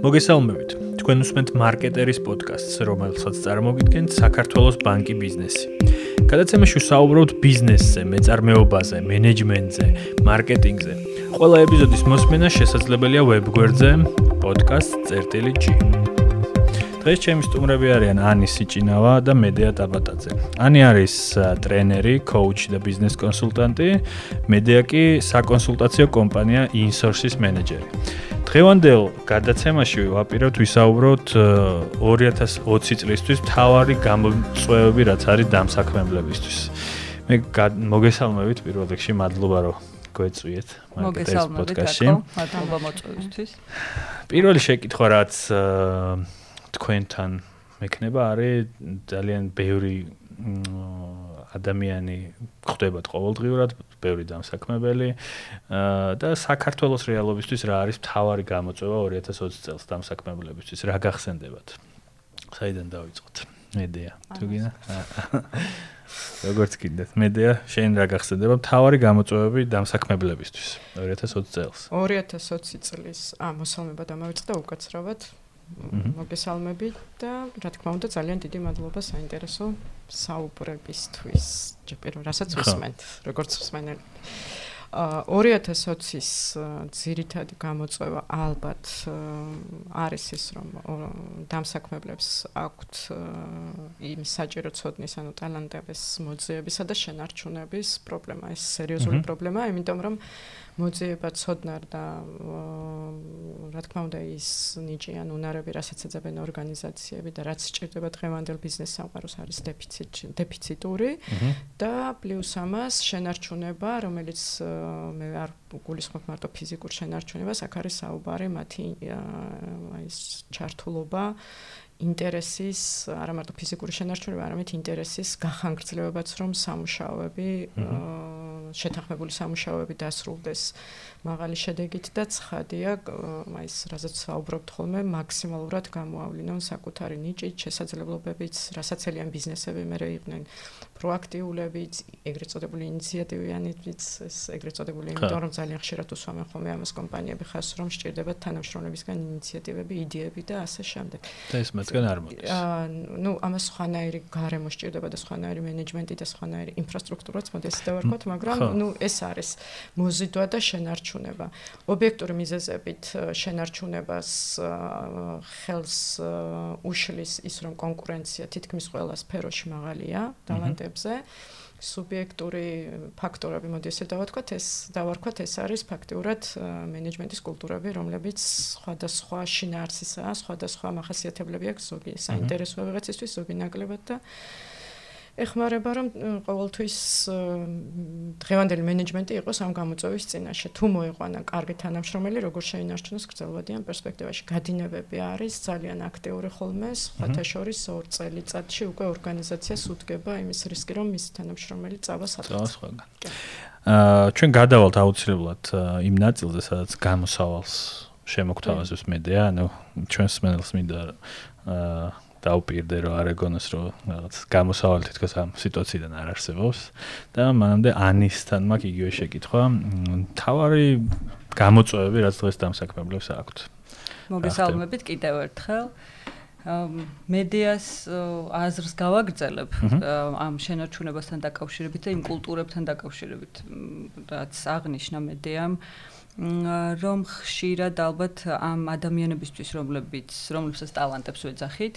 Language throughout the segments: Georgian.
მოგესალმებით. თქვენ უსმენთ მარკეტერის პოდკასტს, რომელსაც წარმოგიდგენთ საქართველოს ბანკი ბიზნესი. გადაცემაში ვსაუბრობთ ბიზნესზე, მეწარმეობაზე, მენეჯმენტზე, მარკეტინგზე. ყველა ეპიზოდის მოსმენა შესაძლებელია ვებგვერდზე podcast.g. დღეს ჩემი სტუმრები არიან ანი სიჭინავა და მედია ტაბატაძე. ანი არის ტრენერი, კოუჩი და ბიზნეს კონსულტანტი, მედია კი საკონსულტაციო კომპანია Insources მენეჯერი. დღევანდელ გადაცემაში ვაპირებთ ვისაუბროთ 2020 წლისთვის თავარი გამოწვევები რაც არის დამსაქმებლებისთვის. მე მოგესალმებით პირველ რიგში, მადლობა რომ გვეწვიეთ მაგას პოდკასტში. მადლობა მოწვევისთვის. პირველი შეკითხვა რაც თქვენთან მექნება არის ძალიან ბევრი ადამიანი ხდებათ ყოველდღიურად, ბევრი დამსაქმებელი და საქართველოს რეალობისთვის რა არის მთავარი გამოწვევა 2020 წელს დამსაქმებლებისთვის, რა გახსენდებათ? საიდან დავიწყოთ? მედია, თუ გინდა? როგორც კიდეთ, მედია, შენ რა გახსენდება მთავარი გამოწვევები დამსაქმებლებისთვის 2020 წელს? 2020 წლის, ა, მოსალმება დამავიწყდა უკაცრავად. მოგესალმებით და რა თქმა უნდა ძალიან დიდი მადლობა საინტერესო საუბრებისთვის. ჯერ რასაც ვისმენთ, როგორც ვისმენელი. ა 2020-ის ძირითადი გამოწვევა ალბათ არის ის რომ დამსაქმებლებს აქვთ იმ საჭირო ცოდნის ანუ ტალანტების მოძიებისა და შენარჩუნების პრობლემა. ეს სერიოზული პრობლემაა, იმიტომ რომ მოძიება ცოდნარ და რა თქმა უნდა ის ნიჭი ან უნარები რასაც ეძებენ ორგანიზაციები და რაც სჭირდება დღევანდელ ბიზნეს სამყაროს არის დეფიციტ დეფიციტური და პლუს ამას შენარჩუნება რომელიც მე არ გულისხმობ მარტო ფიზიკურ შენარჩუნებას აქ არის საუბარი მათი აი ეს ჩართულობა ინტერესის, არა მარტო ფიზიკური შენარჩუნება, არამედ ინტერესის გახანგრძლივებაც რომ სამუშაოები შეთანხმებული სამუშაოები დასრულდეს მაღალი შედეგით და ცხადია, აი ეს რასაც საუბრობთ ხოლმე, მაქსიმალურად გამოავლინონ საკუთარი ნიჭი, შესაძლებლობებიც, რასაც ელიან ბიზნესები მე რეიყვნენ პროაქტიულებიც, ეგრეთ წოდებული ინიციატივიანებიც, ეს ეგრეთ წოდებული, იმიტომ რომ ძალიან ხშირად უსვამენ ხოლმე ამას კომპანიები ხას რომ სჭირდებათ თანამშრომლებისგან ინიციატივები, იდეები და ასე შემდეგ. და ეს მათგან არ მოდის. აა ნუ ამას სხვანაირი გარემო სჭირდება და სხვანაირი მენეჯმენტი და სხვანაირი ინფრასტრუქტურაც მოდის და ვარქვათ, მაგრამ ნუ ეს არის მოზიდვა და შენარჩუნება. ობიექტური მიზეზებით შენარჩუნებას ხელს უშლის ის რომ კონკურენცია თითქმის ყველა სფეროში მაღალია, დალანტები ფაქტორებზე სუბიექტური ფაქტორები მოდი ესე დავთქვათ ეს დავარქვათ ეს არის ფაქტიურად მენეჯმენტის კულტურები რომლებიც სხვადასხვა შინაარსისაა სხვადასხვა მახასიათებლები აქვს ზოგი საინტერესო ვიღაცისთვის ზოგი ნაკლებად და ეხმარება რომ ყოველთვის დღევანდელი მენეჯმენტი იყოს ამ გამოწვევის წინაშე. თუ მოიყვანა კარგი თანამშრომელი, როგორ შეინარჩუნოს გრძელვადიან პერსპექტივაში. გადინებები არის ძალიან აქტიური ხოლმე, სხვათა შორის ორ წელიწადში უკვე ორგანიზაციას უთგება იმის რისკი, რომ მის თანამშრომელი წავა საფრთხე. აა ჩვენ გადავალთ აუცილებლად იმ ნაწილზე, სადაც გამოსავალს შემოგთავაზებს მედია, ანუ ჩვენს მენელს მინდა აა დაუპირდე რომ არეგონოს რომ რაღაც გამოსავალი თითქოს ამ სიტუაციიდან არ არსებობს. და მანამდე ანისთან მაქვს იგივე შეკითხვა. თავარი გამოწვევები რაც დღეს დამსაქმებლებს აქვთ. მოგესალმებით კიდევ ერთხელ. მედიას აზრს გავაგრძელებ ამ შენარჩუნებასთან დაკავშირებით და იმ კულტურებთან დაკავშირებით რაც აღნიშნა მედიამ რომ ხშირად ალბათ ამ ადამიანებისთვის რომლებიც რომლებსაც ტალანტებს ვეძახით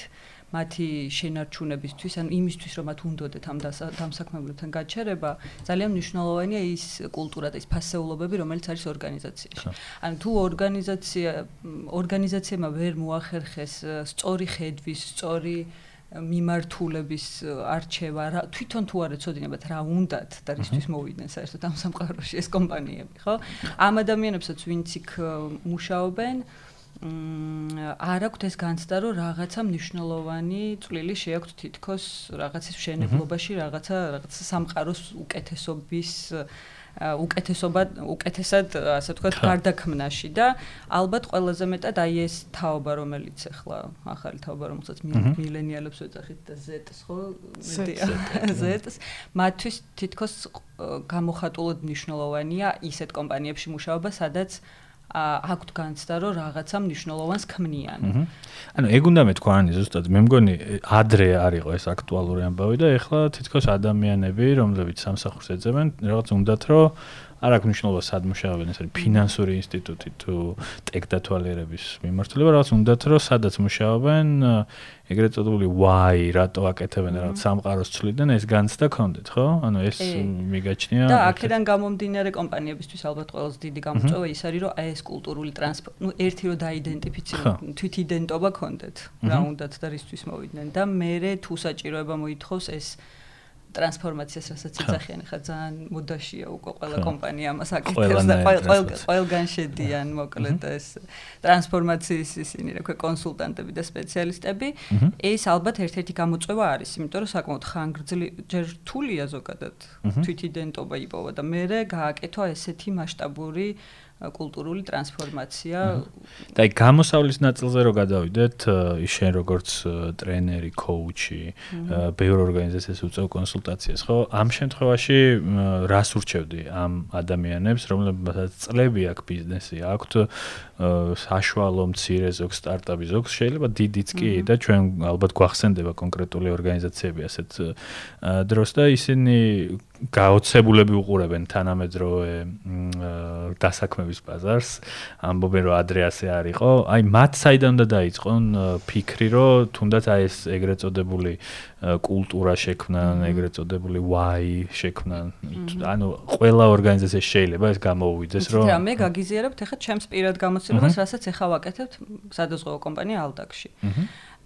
მათი შენარჩუნებისთვის, ან იმისთვის, რომ მათ უნდოდეთ ამ დამსაქმებლებთან გაჩერება, ძალიან მნიშვნელოვანია ის კულტურა და ის ფასეულობები, რომელიც არის ორგანიზაციაში. ან თუ ორგანიზაცია ორგანიზაციებმა ვერ მოახერხეს სწორი ხედვის, სწორი მიმართულების არჩევა, რა თვითონ თუ არ ეცოდინებათ რა უნდათ და რისთვის მოვიდნენ საერთოდ ამ სამყაროში ეს კომპანიები, ხო? ამ ადამიანებსაც ვინც იქ მუშაობენ, არ აქვთ ეს განცდა რომ რაღაცა მნიშვნელოვანი წვლილი შეაქვთ თითქოს რაღაცის მშენებლობაში, რაღაცა რაღაცა სამყაროს უკეთესობის უკეთესობა უკეთესად ასე ვთქვათ გარდაქმნაში და ალბათ ყველაზე მეტად აი ეს თაობა რომელიც ახლა ახალი თაობა რომელსაც მილენიალებს ვეძახით და Z-ს ხო? Z-ს მათთვის თითქოს გამოხატულად მნიშვნელოვანია ისეთ კომპანიებში მუშაობა სადაც აქვთ განცდა რომ რაღაცა მნიშვნელოვანს ქმნიან. ანუ ეგ უნდა მეთქვა ანი ზუსტად მე მგონი ადრე არისო ეს აქტუალური ამბავი და ეხლა თითქოს ადამიანები რომლებიც სამსახურს ეძებენ რაღაც უნდათ რომ არ აქვს მნიშვნელობა სად მუშაობენ ეს არის ფინანსური ინსტიტუტი თუ ტექდათვალიერების მიმართულება რაღაც უნდათ რომ სადაც მუშაობენ ეგრეთ წოდებული why რატო აკეთებენ რაღაც სამყაროს ცვლიდან ეს განცდა კონდეთ ხო? ანუ ეს მიგაჩნია და აქედან გამომდინარე კომპანიებისთვის ალბათ ყველაზე დიდი გამოწვევა ის არის რომ აი ეს კულტურული ტრანსფერ ნუ ერთი რომ დაიდენტიფიცირონ თვითიდენტობა კონდეთ რა უნდათ და რისთვის მოვიდნენ. და მე თუ საჭიროება მოითხოვს ეს ტრანსფორმაციას რასაც ეძახიან ხა ძალიან მოდაშია უკვე ყველა კომპანია ამას აკეთებს და ყველგან შედიან მოკლედ ეს ტრანსფორმაციის ისინი რა ქვია კონსულტანტები და სპეციალისტები. ეს ალბათ ერთ-ერთი გამოწვევა არის იმიტომ რომ საკმაოდ ხანგრძლივი ჯერ რთულია ზოგადად თვითიდენტობა იპოვა და მე გააკეთო ესეთი მასშტაბური კულტურული ტრანსფორმაცია. და აი გამოსავლის ნაწილზე რო გადავიდეთ, შენ როგორც ტრენერი, კოუჩი, ბევრ ორგანიზაციას უწევ კონსულტაციას, ხო? ამ შემთხვევაში რას ურჩევდი ამ ადამიანებს, რომლებსაც წლები აქვს ბიზნესი, აქვთ საშუალო მცირე ზოგ სტარტაპი, ზოგ შეიძლება დიდიც კი და ჩვენ ალბათ გვახსენდება კონკრეტული ორგანიზაციები ასეთ დროს და ისინი გაოცებულები უყურებენ თანამედროვე დასაქმების ბაზარს. ამბობენ რომ ადრე ასე არისო. აი მათ საიდან უნდა დაიწყონ ფიქრი რომ თუნდაც აი ეს ეგრეთ წოდებული კულტურა შექმნან, ეგრეთ წოდებული why შექმნან. ანუ ყველა ორგანიზაცია შეიძლება ეს გამოუვიდეს რომ და მე გაგიზიარებთ ახლა ჩემს პირად გამოცდილებას, რასაც ახლა ვაკეთებ სადაზღვევო კომპანია ალდაკში.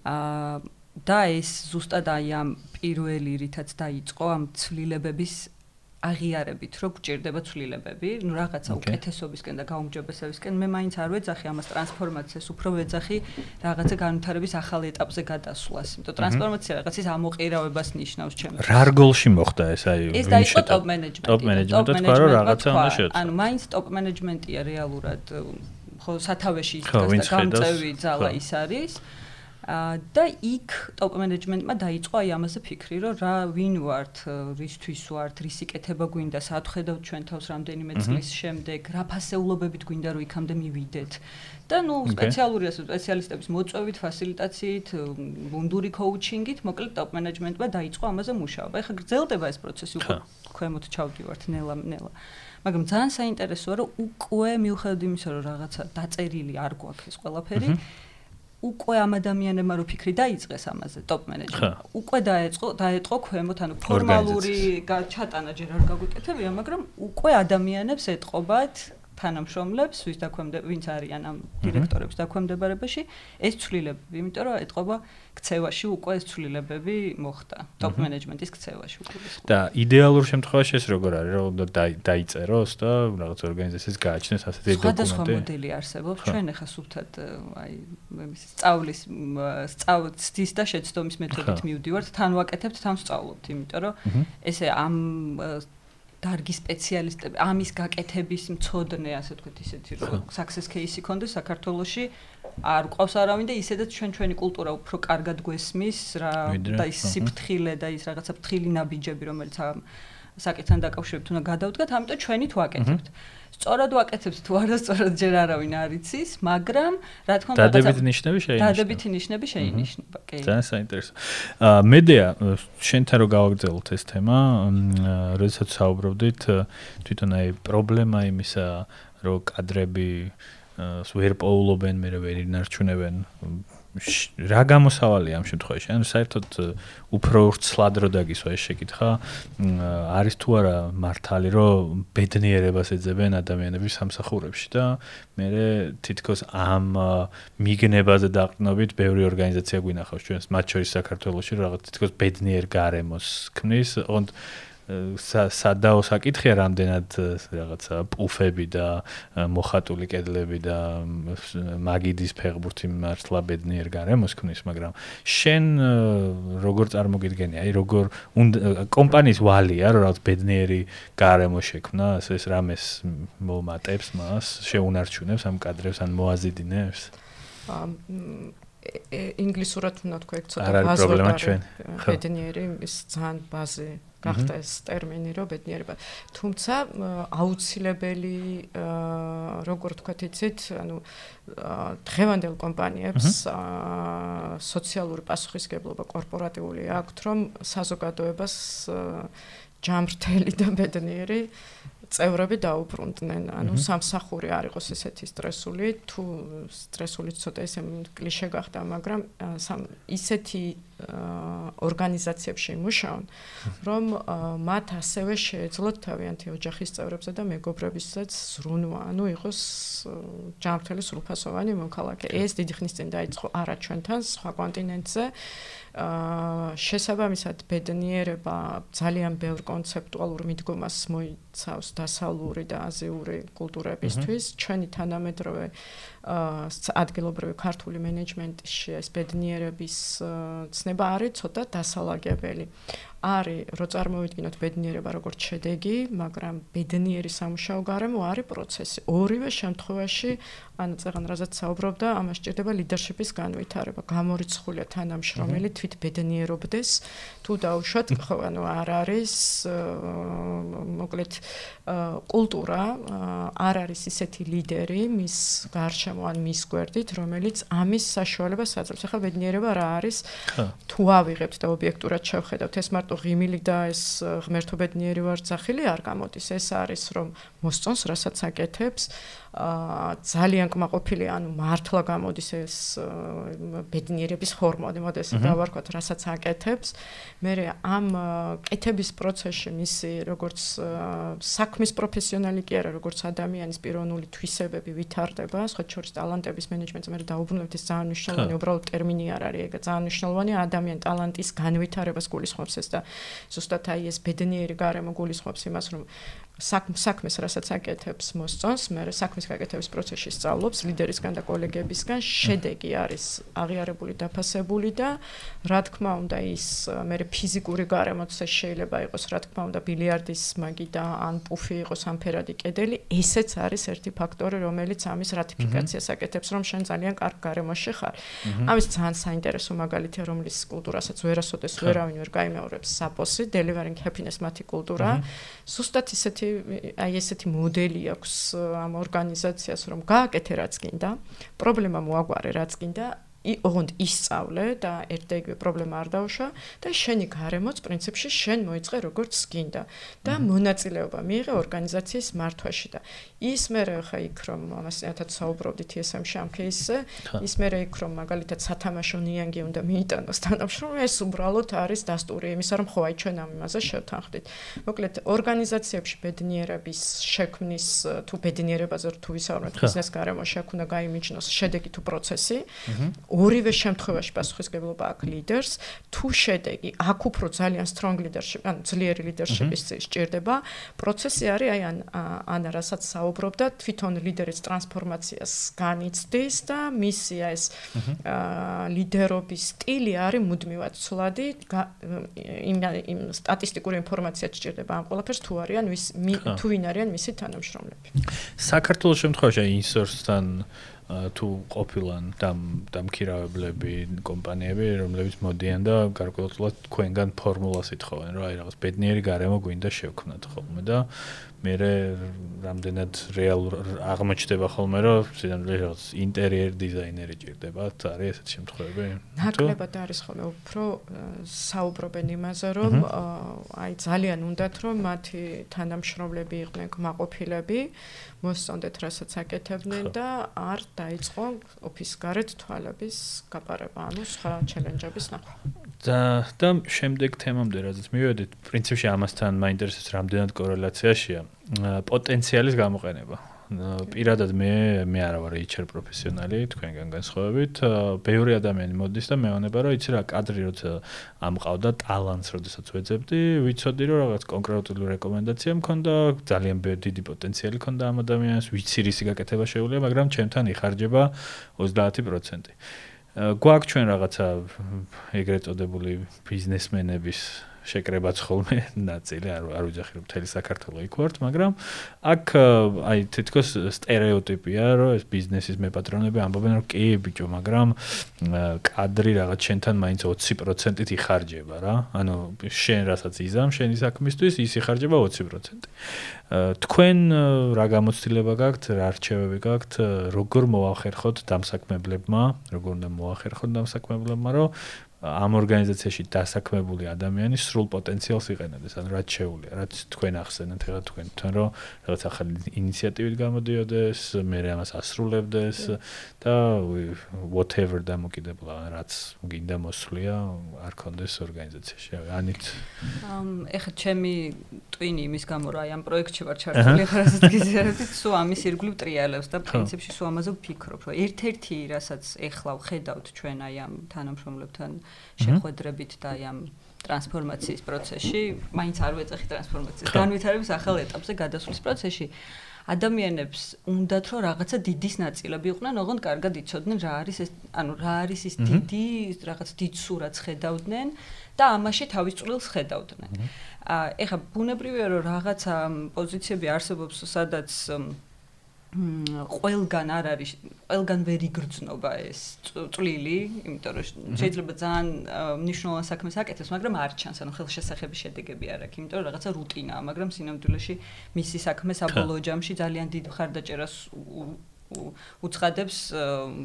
აა და ეს ზუსტად აი ამ პირველი რითაც დაიწყო ამ ცვლილებების აღიარებით, რომ გჭირდება ცვლილებები, ну რაღაცა უკეთესობისკენ და გაუმჯობესებისკენ, მე მაინც არ ვეძახი ამას ტრანსფორმაციას, უფრო ვეძახი რაღაცა განვითარების ახალ ეტაპზე გადასვლას. იმიტომ ტრანსფორმაცია რაღაცის ამოყირავებას ნიშნავს ჩემთვის. რა რგოლში მოხდა ეს აი ეს დაიწყო ტოპ მენეჯმენტი. ტოპ მენეჯმენტი თქვა რომ რაღაცა უნდა შეეცვალოს. ანუ მაინც ტოპ მენეჯმენტია რეალურად ხო სათავეში ის და გამწევი ძალა ის არის. და იქ ტოპ მენეჯმენტმა დაიწყო აი ამაზე ფიქრი, რომ რა ვინ ვართ, რისთვის ვართ, რის იკეთება გვინდა, საათხედავთ ჩვენ თავს რამდენიმე წლის შემდეგ, რა ფასეულობებით გვინდა რომ იქამდე მივიდეთ. და ნუ სპეციალური ასე სპეციალისტების მოწვევით, ფასილიტაციით, მუნდური კოუჩინგით, მოკლედ ტოპ მენეჯმენტმა დაიწყო ამაზე მუშაობა. ეხლა გრძელდება ეს პროცესი უკვე ქვემოთ ჩავდივართ ნელა ნელა. მაგრამ ძალიან საინტერესოა რომ უკვე მიუხედავად იმისა რომ რაღაცა დაწერილი არ გვაქვს ეს ყველაფერი უკვე ამ ადამიანებმა რო ფიქრი დაიწყეს ამაზე ტოპ მენეჯმენტმა უკვე დაეწყო დაეწყო ქვემოთ ანუ ფორმალური ჩატანა ჯერ არ გაგვიკეთებია მაგრამ უკვე ადამიანებს ეთყობათ თანამშრომლებს, ვის დაქვემდა ვინც არიან ამ დირექტორებს დაქვემდებარებაში, ეს ცვლილებები, იმიტომ რომ ეტყობა ქცევაში უკვე ეს ცვლილებები მოხდა, ტოპ მენეჯმენტის ქცევაში უკვე. და იდეალურ შემთხვევაში ეს როგორ არის, რომ დაიწეროს და რაღაც ორგანიზაციას გააჩნდეს ასეთი დოკუმენტი. სხვადასხვა მოდელი არსებობს, ჩვენ ახლა სუფთად აი მის სწავლის სწავლის და შეცდომის მეთოდით მივდივართ, თან ვაკეთებთ, თან ვსწავლობთ, იმიტომ რომ ესე ამ დარგი სპეციალისტები, ამის გაკეთების მწოდნე, ასე ვთქვით, ისეთი რომ success case-ი კონდეს საქართველოში, არ ყავს არავინ და ისედაც ჩვენ ჩვენი კულტურა უფრო კარგად გვესმის რა და ის სიფრთხილე და ის რაღაცა ფრთხილი ნაბიჯები, რომელიც საკითხთან დაკავშირებით უნდა გადავდგათ, ამიტომ ჩვენი თუ აკეთებთ. სწორად ვაკეთებთ თუ არა სწორად ჯერ არავინ არ იცის, მაგრამ რა თქმა უნდა დადებითი ნიშნები შეინიშნება. დადებითი ნიშნები შეინიშნება, კი. ძალიან საინტერესო. აა მედია შენთან რო გავაგრძელოთ ეს თემა, როდესაც საუბრობდით თვითონ აი პრობლემა იმისა, რომ კადრები ვერ პოულობენ, მე ვერ ინარჩუნებენ რა გამოსავალია ამ შემთხვევაში? ანუ საერთოდ უფრო ვრცლად რო დაგისვა ეს შეკითხა, არის თუ არა მართალი, რომ ბედნიერებას ეძებენ ადამიანები სამსახურებში და მე თითქოს ამ მიგნებაზე დაყრდნობით ბევრი ორგანიზაცია გვინახავს ჩვენს მათ შორის საქართველოში, რაღაც თითქოს ბედნიერ გარემოს ქმნის, ოღონდ სადაო საკითხია რამდენად რაღაცა პუფები და მოხატული კედლები და მაგიდის ფეხბურთი მართლა ბედნიერ გარემოს ქნის, მაგრამ შენ როგორ წარმოგიდგენი, აი როგორ კომპანიის ვალია, რომ რაღაც ბედნიერი გარემო შექმნა, ეს რამეს მომატებს მას, შეუნარჩუნებს ამ კადრებს ან მოაზიდინებს? ინგლისურად უნდა თქვა ეგ ცოტა ბაზოვარი ბედნიერი ის ძალიან ბაზე გახდა ეს ტერმინი რო ბედნიერება. თუმცა აუცილებელი როგორ თქვა იცით ანუ დღევანდელ კომპანიებს სოციალური პასუხისგებლობა კორპორატიული აქვთ რომ საზოგადოებას ჯამრთელი და ბედნიერი წევრები დაუბრუნდნენ. ანუ სამსახური არ იყოს ესეთი სტრესული, თუ სტრესული ცოტა ესე კლიშე გახდა, მაგრამ ისეთი ორგანიზაციებში მუშაობენ, რომ მათ ასევე შეეძლოთ თავიანთი ოჯახის წევრებზე და მეგობრებისაც ზრუნვა, ანუ იყოს ჯანმრთელი სრულფასოვანი მოქალაქე. ეს დიდი ხნის წინ დაიწყო არა ჩვენთან, სხვა კონტინენტზე. აა შესაბამისად ბედნიერება ძალიან ბევრ კონცეპტუალურ მიდგომას მოიცავს დასავლური და აზიური კულტურებისთვის. ჩვენი თანამედროვე აა ადგილობრივი ქართული მენეჯმენტში ეს ბედნიერების ცნება არის ცოტა დასალაგებელი. არის რო წარმოვიდგინოთ ბედნიერება როგორც შედეგი, მაგრამ ბედნიერი სამუშაო გარემო არის პროცესი. ორივე შემთხვევაში ან წეგან რაზეც საუბრობდა, ამას ჭირდება ლიდერშიპის განვითარება, გამორიცხულია თანამშრომელი თვით ბედნიერობდეს. თუ დაუშვათ, ხო, ანუ არ არის მოკლედ კულტურა, არ არის ისეთი ლიდერი მის გარშემო ან მის გვერდით, რომელიც ამის საშუალებას აძლევს. ახლა ბედნიერება რა არის? თუ ავიღებთ და ობიექტურად შევხედავთ, ეს მარტო ღიმილი და ეს ღმერთობედნიერი ვარცხილი არ გამოდის. ეს არის რომ მოსწონს, რასაც აკეთებს, აა ძალიან კმაყოფილი, ანუ მართლა გამოდის ეს ბედნიერების ჰორმონი, მოდეს დავარქვათ, რასაც აკეთებს. მე ამ კეთების პროცესში მისი როგორც საქმის პროფესიონალი კი არა, როგორც ადამიანის პიროვნული თვისებები ვითარდება, სხვა შორის ტალანტების მენეჯმენტზე მე დაუბრუნებთ ეს ძალიან მნიშვნელოვანი უბრალოდ ტერმინი არ არის, ეგ ძალიან მნიშვნელოვანი. ადამიან ტალანტის განვითარებას გულისხმობს ეს და ზუსტად აი ეს ბედნიერი გარემო გულისხმობს იმას, რომ საქმეს რასაც აკეთებს მოსწონს, მე საქმის გაკეთების პროცესში სწავლობს ლიდერისგან და კოლეგებისგან, შედეგი არის აღიარებული, დაფასებული და რა თქმა უნდა ის მე ფიზიკური გარემოც შეიძლება იყოს, რა თქმა უნდა ბილიარდის მაგი და ან პუფი იყოს ან ფერადი კედელი, ესეც არის ერთი ფაქტორი, რომელიც ამის რატიფიკაციას აკეთებს, რომ შენ ძალიან კარგ გარემოში ხარ. ამის ძალიან საინტერესო მაგალითია, რომლის კულტურასაც ვერასოდეს ვერავინ ვერ გაიმეორებს საფოსი, delivering happiness მათი კულტურა. ზუსტად ისეთი აი ესეთი მოდელი აქვს ამ ორგანიზაციას რომ გააკეთე რაც გინდა პრობლემა მოაგვარე რაც გინდა ოღონდ ისწავლე და ერთ-ერთი პრობლემა არ დაუშვა და შენი გარემოც პრინციპში შენ მოიწყე როგორც გინდა და მონაწილეობა მიიღე ორგანიზაციის მართვაში და ის მე ხა იქ რომ ამასთან საუბრობდით ESM-ში ამ кейსზე, ის მე იქ რომ მაგალითად სათამაშო ნიანგი უნდა მიიტანოს თანამშრომლე, ეს უბრალოდ არის დასტური იმისა, რომ ხო აი ჩვენ ამ იმაზე შევთანხმდით. მოკლედ, ორგანიზაციებში ბედნიერების შექმნის თუ ბედნიერებაზე თუ ვისაუბრებთ, ბიზნეს გარემო შექმნა გაიმიჯნოს შედეგი თუ პროცესი. ორივე შემთხვევაში პასუხისგებლობა აქვს ლიდერს, თუ შედეგი აქ უფრო ძალიან strong leadership, ანუ ძლიერი leadership-ის ჭირდება, პროცესი არის აი ან ან რასაც საუბრობთ საუბრობდა თვითონ ლიდერის ტრანსფორმაციას განიცდის და მისია ეს ლიდერობის სტილი არის მუდმივად ცვლადი იმ იმ სტატისტიკური ინფორმაცია სჭირდება ამ ყველაფერს თუ არიან ვის თუ ვინ არიან მისი თანამშრომლები. საქართველოს შემთხვევაში ინსორსთან თუ ყოფილან დამ დამქირავებლები კომპანიები რომლებიც მოდიან და გარკვეულწილად თქვენგან ფორმულას ითხოვენ რომ აი რაღაც ბედნიერი გარემო გვინდა შევქმნათ ხოლმე და მე რამდენად რეალურ აღმოჩნდება ხოლმე რომ სინამდვილე რაღაც ინტერიერ დიზაინერი ჭირდება არის ესეთი შემთხვევები ნაკლებად არის ხოლმე უფრო საუბრობენ იმაზე რომ აი ძალიან უნდათ რომ მათი თანამშრომლები იყვნენ კმაყოფილები მოსწონდეთ რასაც აკეთებდნენ და არ დაიწყო ოფის გარეთ თვალების გაპარება ანუ სხვა ჩელენჯების ნახვა. და და შემდეგ თემამდე რაზეც მივედით პრინციპში ამასთან მაინტერესებს რამდენად კორელაციაშია პოტენციალის გამოყენება. პირადად მე მე არა ვარ HR პროფესიონალი, თქვენგან განსხვავებით, ბევრი ადამიანი მოდის და მეუბნება, რომ იცი რა, კადრი როცა ამყავდა ტალანტს, როდესაც ვეძებდი, ვიცოდი რომ რაღაც კონკრეტული რეკომენდაცია მქონდა, ძალიან დიდი პოტენციალი მქონდა ამ ადამიანს, ვიცი რისი გაკეთება შეუძლია, მაგრამ ჩემთან იხარჯება 30%. გვაქვს ჩვენ რაღაცა ეგრეთ წოდებული ბიზნესმენების შეკრებაც ხოლმე ნაწილი არ არ ვიძახი რომ მთელი საქართველოს იქ ვართ მაგრამ აქ აი თითქოს стереოტიპია რომ ეს ბიზნესის მეპატრონები ამბობენ რომ კი ბიჭო მაგრამ კადრი რაღაც შენთან მაინც 20%-ით იხარჯება რა. ანუ შენ რასაც იზამ შენი საქმისთვის ის იხარჯება 20% თქვენ რა გამოცდილება გაქვთ, რა არჩევები გაქვთ, როგორ მოახერხოთ დამსაქმებლებმა, როგორ უნდა მოახერხოთ დამსაქმებლებმა, რომ ამ ორგანიზაციაში დასაქმებული ადამიანის სრულ პოტენციალს იყენებდეს, ანუ რაც შეუულია, რაც თქვენ ახსენეთ, ახლა თქვენ თან რომ რაღაც ახალი ინიციატივით გამოდიოდეს, მე ამას ასრულებდეს და whatever დამოკიდებულა, რაც გინდა მოსვლია, არ კონდეს ორგანიზაციაში. ანით. ამ ეხლა ჩემი ტვინი იმის გამო რა ამ პროექტში ვარ ჩართული, რასაც გიზიარებთ, სულ ამის ირგვლივ ტრიალებს და პრინციპში სულ ამაზე ვფიქრობ, რომ ერთ-ერთი რასაც ეხლა ვხედავთ ჩვენ აი ამ თანამშრომლებთან შეხვედრებით და ამ ტრანსფორმაციის პროცესში, მაინც არ ვეწეხი ტრანსფორმაციის განვითარების ახალ ეტაპზე გადასვლის პროცესში. ადამიანებს უნდათ რომ რაღაცა დიდის ნაწილები იყვნენ, ოღონდ კარგად იცოდნენ რა არის ეს, ანუ რა არის ის დიდი, რაღაც დიდ სურათს ხედავდნენ და ამაში თავის წვლილს ხედავდნენ. აა ეხა ბუნებრივია რომ რაღაცა პოზიციები არსებობს, სადაც ყველგან არ არის ყველგან ვერ იგრძნობა ეს წვლილი, იმიტომ რომ შეიძლება ძალიან მნიშვნელოვან საქმეს აკეთებს, მაგრამ არ ჩანს, ანუ ხელშესახების შედეგები არ აქვს, იმიტომ რომ რაღაცა რუტინაა, მაგრამ სინამდვილეში მისი საქმე საბოლოო ჯამში ძალიან დიდ ხარდაჭერას უცხადებს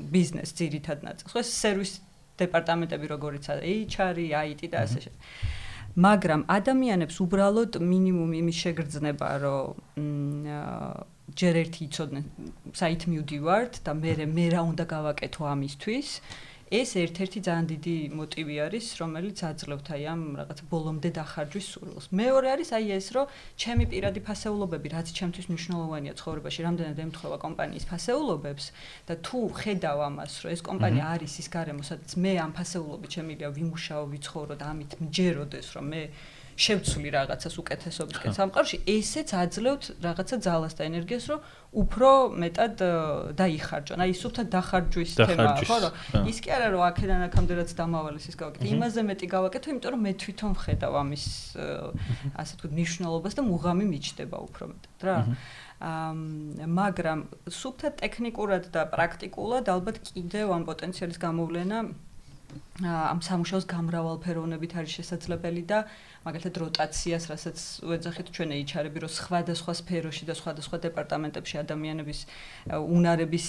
ბიზნეს ძირითად ნაწილს. ხო ეს სერვის დეპარტამენტები როგორიც არის, HR, IT და ასე შემდეგ. მაგრამ ადამიანებს უბრალოდ მინიმუმ იმის შეგრძნება, რომ ჯერ ერთი იცოდნენ საით მივდივართ და მე მე რა უნდა გავაკეთო ამისთვის. ეს ერთ-ერთი ძალიან დიდი მოტივი არის რომელიც აძლევთ აი ამ რაღაც ბოლომდე დახარჯვის სურვილს. მეორე არის აი ეს რომ ჩემი პირადი ფასეულობები რაც ჩემთვის მნიშვნელოვანია ცხოვრებაში რამდენად ემთხვევა კომპანიის ფასეულობებს და თუ ხედავ ამას რომ ეს კომპანია არის ის გარემო სადაც მე ამ ფასეულობით შემიძლია ვიმუშაო ვიცხოვრო და ამით მჯეროდეს რომ მე შევცვლი რაღაცას უკეთესობისკენ სამყაროში, ესეც აძლევთ რაღაცა ძალას და ენერგიას, რომ უფრო მეტად დაიხარჯონ. აი, სუფთა დახარჯვის თემა, ხო, რომ ის კი არა რომ აქედან აქამდე რაც დამავალეს ის გავაკეთე, იმაზე მეტი გავაკეთე, იმიტომ რომ მე თვითონ ვხედავ ამის ასე თქვა ნიშნულობას და მუღამი მიჩდება უფრო მეტად რა. მაგრამ სუფთა ტექნიკურად და პრაქტიკულად ალბათ კიდევ ამ პოტენციალის გამოვლენა ამ სამუშაოს გამრავალფეროვნებით არის შესაძლებელი და მაგალითად როტაციას, რასაც ვეძახით ჩვენ HR-ები, რომ სხვადასხვა სფეროში და სხვადასხვა დეპარტამენტებში ადამიანების უნარების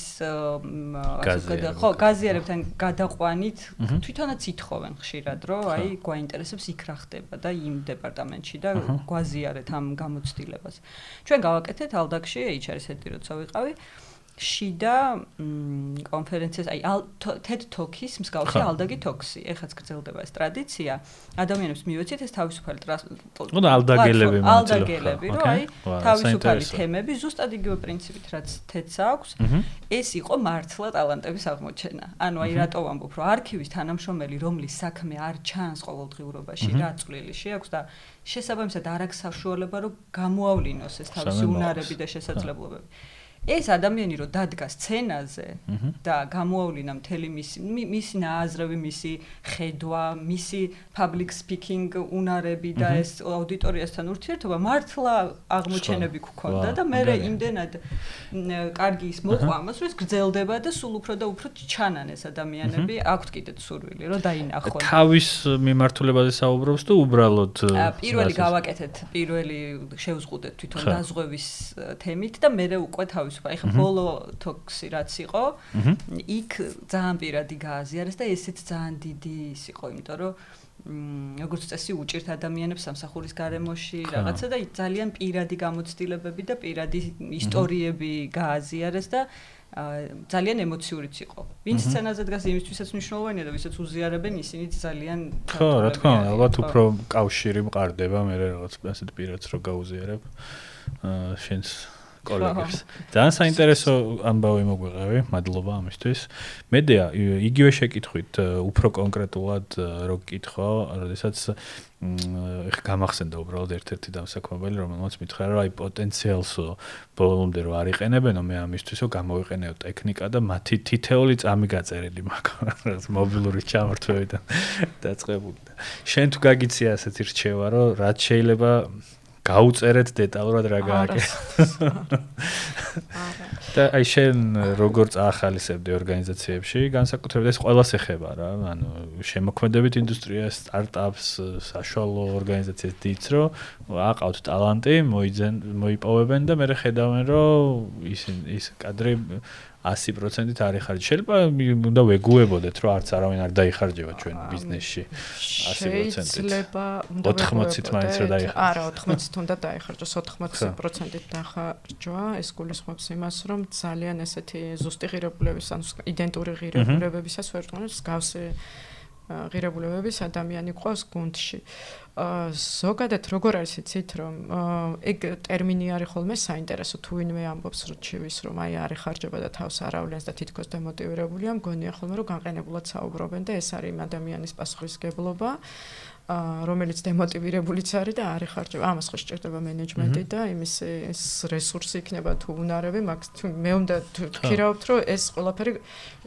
ხო, გაზიარებთან გადაყვანით თვითონაც ითხოვენ ხშირად, რომ აი გვაინტერესებს იქ რა ხდება და იმ დეპარტამენტში და გვაზიარეთ ამ გამოცდილებას. ჩვენ გავაკეთეთ ალდაკში HR-ის ერთი როცა ვიყავი. შიდა კონფერენციას, აი TED Talk-ის მსგავსი ალდაგი Talks-ი, ეხაც გრძელდება ეს ტრადიცია. ადამიანებს მივეცით ეს თავისუფალი ტრანსპორტი. ნუ ალდაგელები მოწილო. ალდაგელები, რო აი თავისუფალი თემები, ზუსტად იგივე პრინციპით, რაც TED-ს აქვს, ეს იყო მართლა ტალანტების აღმოჩენა. ანუ აი რატო ვამბობ, რომ არქივის თანამშრომელი, რომლის საქმე არ ჩანს ყოველდღიურობაში, რა წვლილი შეაქვს და შესაბამისად არ აქვს საშუალება, რომ გამოავლინოს ეს თავისი უნარები და შესაძლებლობები. ეს ადამიანი რო დადგა სცენაზე და გამოავლინა მთელი მისი მისი ნააზრევი მისი ხედვა მისი public speaking უნარები და ეს აუდიტორიასთან ურთიერთობა მართლა აღმოჩენები გქონდა და მე იმდენად კარგი ის მოყვა ამას რომ ეს გრძელდება და სულ უფრო და უფრო ჩანან ეს ადამიანები. აქვთ კიდეც სურვილი რომ დაინახონ. თავის მიმართულებაზე საუბრობს თუ უბრალოდ პირველი გავაკეთეთ პირველი შევზღუდეთ თვითონ დაზღვევის თემით და მე უკვე თავის თავისუფა. ეხლა ბოლო თოქსი რაც იყო, იქ ძალიან პირადი გააზიარეს და ესეც ძალიან დიდი ის იყო, იმიტომ რომ როგორც წესი უჭირთ ადამიანებს სამსახურის გარემოში რაღაცა და ძალიან პირადი გამოცდილებები და პირადი ისტორიები გააზიარეს და ძალიან ემოციურიც იყო. ვინც სცენაზე დგას იმისთვისაც მნიშვნელოვანია და ვისაც უზიარებენ ისინი ძალიან ხო, რა თქმა უნდა, ალბათ უფრო კავშირი მყარდება მე რაღაც ასეთ პირადს რო გაუზიარებ. აა შენს კოლეგებს. ძალიან საინტერესო ამბავი მოგვეღავი, მადლობა ამისთვის. მედია იგივე შეკითხვით უფრო კონკრეტულად რო გკითხო, როდესაც ეხ გამახსენდა უბრალოდ ერთ-ერთი დამსაქმებელი, რომელმაც მითხრა, რომ აი პოტენციალსო ბოლომდე რო არიყენებენო, მე ამისთვისო გამოვიყენეო ტექნიკა და მათი თითეული წამი გაწერილი მაქვს, მობილური ჩამორთვევიდან დაწყებული. შენ თუ გაგიცია ასეთი რჩევა, რომ რაც შეიძლება გაუწერეთ დეტალურად რა გააკეთე. და აი შენ როგორ წაახალისებდი ორგანიზაციებში, განსაკუთრებით ეს ყველას ეხება რა, ანუ შემოქმედებით ინდუსტრიას, სტარტაპს, საშუალო ორგანიზაციებს დიც რომ აყავთ ტალანტი, მოიძენ მოიპოვებენ და მე ხედავენ რომ ის ის კადრი 100%-ით არ იხარჯ. შეიძლება უნდა ვეგუებოდეთ, რომ არც არავინ არ დაიხარჯება ჩვენ ბიზნესში 100%-ით. შეიძლება უნდა 80-ით მაინც რა დაიხარჯოს. არა, 80-ით უნდა დაიხარჯოს, 80%-ით დახარჯვა. ეს გულისხმობს იმას, რომ ძალიან ესეთი ზუსტი ღირებულებების, ანუ იდენტური ღირებულებებისას ვერ თქონს გავსე ღირებულებების ადამიანი ყავს გუნდში. ზოგადად როგორ არის იცით რომ ეგ ტერმინი არის ხოლმე საინტერესო თუ ვინმე ამბობს რჩევის რომ აი არის ხარჯება და თავს არავლენს და თითქოს დემოტივირებულია მგონია ხოლმე რომ განყენებულად საუბრობენ და ეს არის იმ ადამიანის პასუხისგებლობა რომელიც დემოტივირებულიც არის და არის ხარჯება. ამას ხო შეჭერდება მენეჯმენტი და იმის ეს რესურსი იქნება თუ უნარები, მაგ მე უნდა ვქირავთ, რომ ეს ყველაფერი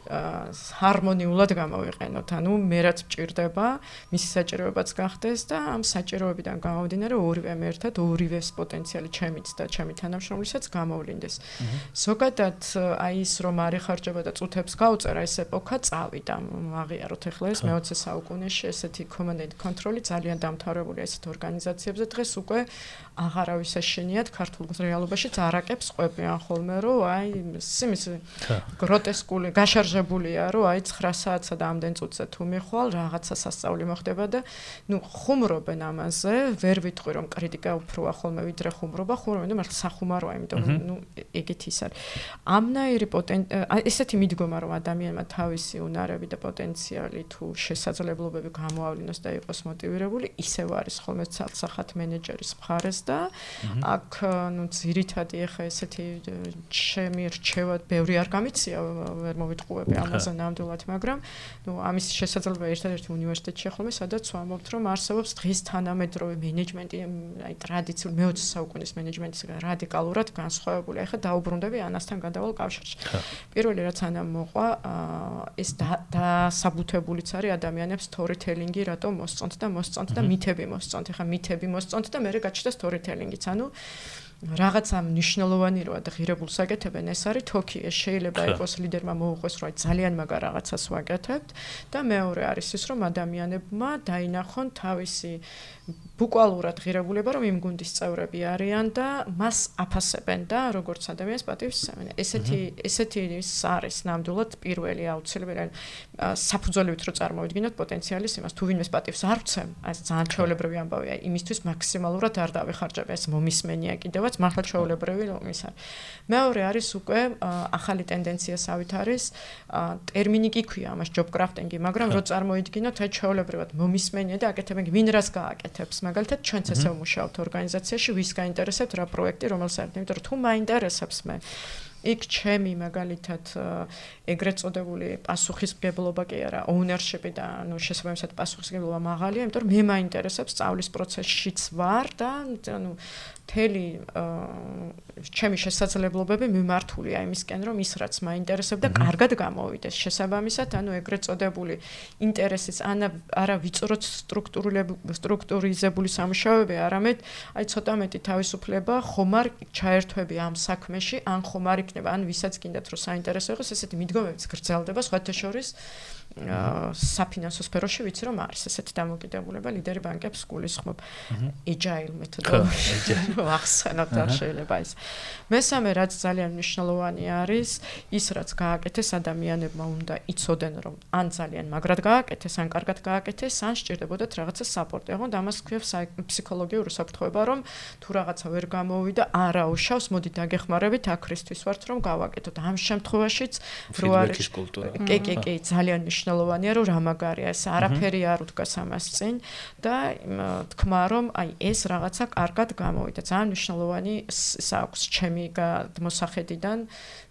ჰარმონიულად გამოვიყენოთ. ანუ მე რაც მჭირდება, მისი საჭიროებაც გახდეს და ამ საჭიროებიდან გამომდინარე ორივე ერთად ორივეს პოტენციალი ჩემიც და ჩემი თანამშრომლისაც გამოვლინდეს. ზოგადად აი ის რომ არის ხარჯება და წუთებს გაუწერა ეს ეპოქა წავიდა. აღიაროთ ახლა ეს მე-20 საუკუნეში ესეთი command and control-ი ძალიან დამთავრებულია ესეთ ორგანიზაციებზე. დღეს უკვე აღარავის ეშენიათ ქართულ რეალობაში წარაკებს ყვებიან ხოლმე რომ აი სიმის გროტესკული გაშარჟ აღებულია, რომ აი 9 საათსა და ამდენ წუთზე თუ მიხვალ, რაღაცა სასწაული მოხდება და ნუ ხუმრობენ ამაზე, ვერ ვიტყვი რომ კრიტიკა უფრო ახალმე ვიდრე ხუმრობა, ხუმრობენ და მართლა სახუმაროა, იმიტომ რომ ნუ ეგეთ ის არის. ამნაირი პოტენციალი, ესეთი მიდგომა რომ ადამიანმა თავისი უნარები და პოტენციალი თუ შესაძლებლობები გამოავლინოს და იყოს მოტივირებული, ისევ არის ხოლმე ცალსახად მენეჯერის მხარეს და აქ ნუ ძირითადი ახლა ესეთი ჩემი რჩევა ბევრი არ გამიცია, ვერ მოვიტყუებ ვფიქრობ ამაზე ნამდვილად, მაგრამ ნუ ამის შესაძლებლობა ერთადერთი უნივერსიტეტში ხოლმე, სადაც ვამბობთ, რომ არსებობს დღის თანამედროვე მენეჯმენტი, აი ტრადიციული მე-20 საუკუნის მენეჯმენტისგან რადიკალურად განსხვავებული. ახლა დაუბრუნდები ანასთან გადავალ კავშირში. პირველი რაც ანა მოყვა, ეს დასაბუთებულიც არის ადამიანებს storytelling-ი რატომ მოსწონთ და მოსწონთ და მითები მოსწონთ. ახლა მითები მოსწონთ და მე გაჩნდა storytelling-იც. ანუ რაღაცა მნიშვნელოვანი როა და ღირებულ საკეთებენ ეს არის თოქი ეს შეიძლება იყოს ლიდერმა მოუყვეს რომ აი ძალიან მაგარ რაღაცას ვაკეთებთ და მეორე არის ის რომ ადამიანებმა დაინახონ თავისი ბუკვალურად ღირებულება რომ იმ გუნდის წევრები არიან და მას აფასებენ და როგორც ადამიანს პატივს სცემენ. ესეთი ესეთი ის არის ნამდვილად პირველი აუცილებელი საფუძველივით რო წარმოვიდგინოთ პოტენციალის იმას თუ ვინმეს პატივს არ ვცემ, აი ძალიან ჩაოლებრივი ამბავია. იმისთვის მაქსიმალურად არ დავიხარჯებ ეს მომისმენია კიდევაც მართლა ჩაოლებრივი ის არის. მეორე არის უკვე ახალი ტენდენციასავით არის ტერმინი კი ქვია ამას job crafting-ი, მაგრამ რო წარმოვიდგინოთ აი ჩაოლებრივად მომისმენია და აკეთებენ ვინ რას გააკეთებს მაგალითად ჩვენც ესე ვმუშაობთ ორგანიზაციაში ვის გაინტერესებთ რა პროექტი რომელსაც იმიტომ რომ თუ მაინტერესებს მე. იქ ჩემი მაგალითად ეგრეთ წოდებული პასუხისმგებლობა კი არა ownership-ი და ანუ შესაბამისად პასუხისმგებლობა მაღალია იმიტომ რომ მე მაინტერესებს სწავლის პროცესშიც ვარ და ანუ მთელი ჩემი შესაძლებლობები მიმართულია იმისკენ, რომ ის რაც მაინტერესებდა, კარგად გამოვიდეს. შესაბამისად, ანუ ეგრეთ წოდებული ინტერესის ანა არა ვიწროთ სტრუქტურიზებული სამუშაოები, არამედ აი ცოტა მეტი თავისუფლება, ხომარ ჩაერთვები ამ საქმეში, ან ხომარ იქნება, ან ვისაც გინდათ რომ საინტერესო იყოს, ესეთი მიდგომებიც გრძელდება სხვათა შორის. საფინანსო სფეროში ვიცი რომ არის ესეთი დამოკიდებულება ლიდერი ბანკებს გულისხმობ. agile მეთოდოლოგია ახსენოთ არ შეიძლება ის მესამე რაც ძალიან მნიშვნელოვანი არის ის რაც გააკეთეს ადამიანებმა უნდა იცოდენ რომ ან ძალიან მაგრად გააკეთეს ან კარგად გააკეთეს ან სჭირდებოდათ რაღაცა საპორტი აღონ და ამას ქვია ფსიქოლოგიური საფრთხეობა რომ თუ რაღაცა ვერ გამოვიდა არა უშავს მოდი დაგეხმარებით აქრისთვის ვართ ვართ რომ გავაკეთოთ. ამ შემთხვევაშიც რო არის კი, კი, კი, ძალიან მნიშვნელოვანია რომ რა მაგარია ეს? არაფერი არ უდგას ამას წინ და თქვა რომ აი ეს რაღაცა კარგად გამოვიდა. ძალიან მნიშვნელოვანი საქვს ჩემი მოსახედიდან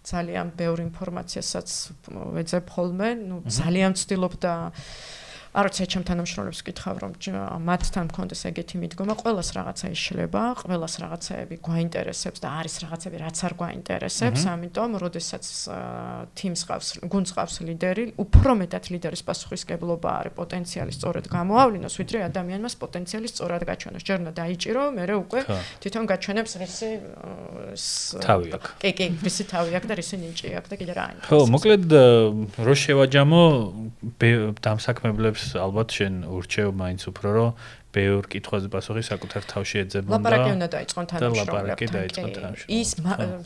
ძალიან ბევრი ინფორმაციასაც ვეძებ ხოლმე, ну ძალიან ვცდილობ და არც ეჩემ თანამშრომლებს ვკითხავ რომ მათთან მქონდეს ეგეთი მიდგომა, ყოველას რაღაცა იშლება, ყოველას რაღაცაები გვაინტერესებს და არის რაღაცები რაც არ გვაინტერესებს, ამიტომ როდესაც თიმს ყავს, გუნდს ყავს ლიდერი, უფრო მეტად ლიდერის პასუხისგებლობა არის პოტენციალი სწორად გამოავლინოს, ვიდრე ადამიანმა პოტენციალი სწორად გაჩვენოს. ჯერ უნდა დაიჭირო, მერე უკვე თვითონ გაჩვენებს რისი თავი აქვს. კი, კი, რისი თავი აქვს და რისი ნიჭი აქვს და კიდე რა არის. ხო, მოკლედ რო შევაჯამო დამსაქმებლებს ალბათ შენ ურჩევ მაინც უფრო რომ ბევრ კითხვაზე პასუხი საკუთარ თავში ეძებონ და ლაპარაკი უნდა დაიწყონ თანამშრომლებთან. ლაპარაკი დაიწყონ თანამშრომლებთან. ის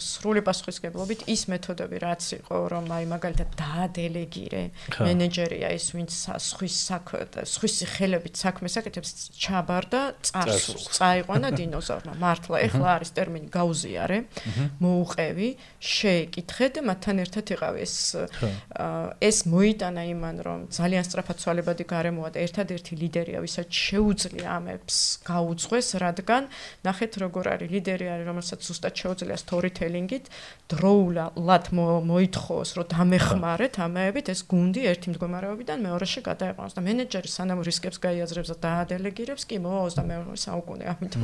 სრული პასუხისგებლობით ის მეთოდები რაც იყო რომ აი მაგალითად დაადელეგირე მენეჯერია ის ვინც სხვის სხვის ხელებით საქმეს აკეთებს ჩაბარდა წარსულს. წაიყვანა დინოზავრმა მართლა ეხლა არის ტერმინი გაუზიარე. მოუყევი შეეკითხე და მათთან ერთად იყავი ეს ეს მოიტანა იმან რომ ძალიან სწრაფად ცვალებადი გარემოა და ერთადერთი ლიდერია ვისაც შეუძლია შეუძლია ამებს გაუძღვეს, რადგან ნახეთ როგორ არის ლიდერი არის, რომელსაც ზუსტად შეუძლია სტორიტელინგით დროულად მოითხოვოს, რომ დამეხმარეთ ამეებით ეს გუნდი ერთი მდგომარეობიდან მეორეში გადაეყვანოს და მენეჯერი სანამ რისკებს გაიაზრებს და დაადელეგირებს, კი მოაოს და მეორე საუკუნე ამიტომ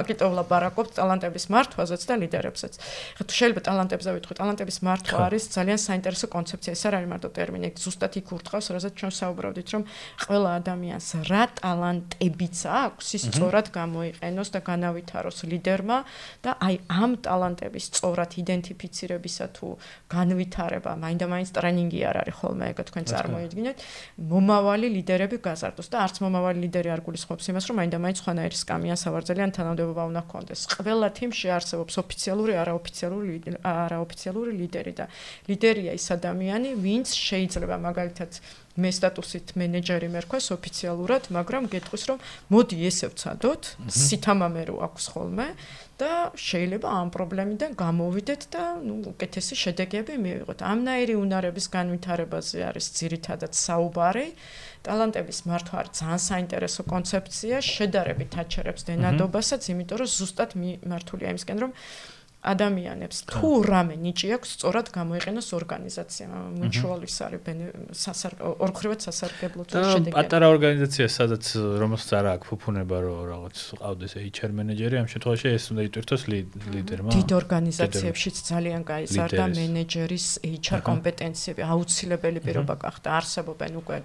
აკიტო ვლაპარაკობთ ტალანტების მართვაზეც და ლიდერებსაც. ხა თუ შეიძლება ტალანტებზე ვიტყვი, ტალანტების მართვა არის ძალიან საინტერესო კონცეფცია, ეს არ არის მარტო ტერმინი, ზუსტად იქ ურტყავს, რაზეც ჩვენ საუბრობდით, რომ ყველა ადამიანს რა ტალანტები ბიც აქვს ის სწორად გამოიყენოს და განავითაროს ლიდერმა და აი ამ ტალანტების სწორად იდენტიფიცირებისა თუ განვითარება მაინდა-მაინც ტრენინგი არ არის ხოლმე ეგ თქვენ წარმოიდგინეთ მომავალი ლიდერები გაზარდოს და არც მომავალი ლიდერი არ გულისხმობს იმას რომ მაინდა-მაინც ხანაერი სკამიან სავარძელიან თანამდებობა უნდა ჰქონდეს ყველა თიმში არსებობს ოფიციალური არაოფიციალური არაოფიციალური ლიდერი და ლიდერია ის ადამიანი ვინც შეიძლება მაგალითად მე სტატუსით მენეჯერი მერქვას ოფიციალურად, მაგრამ გეტყვის რომ მოდი ესე ვცადოთ, სითამამე რო აქვს ხოლმე და შეიძლება ამ პრობლემიდან გამოვიდეთ და ნუ უკეთესი შედეგები მივიღოთ. ამნაირი უნარების განვითარებაზე არის ძირითადად საუბარი. ტალანტების მართვა არის ძალიან საინტერესო კონცეფცია, შედარებით აჩერებს დენადობასაც, იმიტომ რომ ზუსტად მიმართულია იმისკენ რომ ადამიანებს. თუ რამე ნიჭი აქვს სწორად გამოიყენოს ორგანიზაცია. მუჩუალის არის ორქრივად სასარგებლო შედეგი და პატარა ორგანიზაცია სადაც რომელსაც არ აქვს ფუფუნება რომ რაღაც ყავდეს HR მენეჯერი ამ შემთხვევაში ეს უნდა იტვირთოს ლიდერმა დიდ ორგანიზაციებშიც ძალიან გაიზარდა მენეჯერის HR კომპეტენციები აუცილებელი პირობა გახდა. არსებობენ უკვე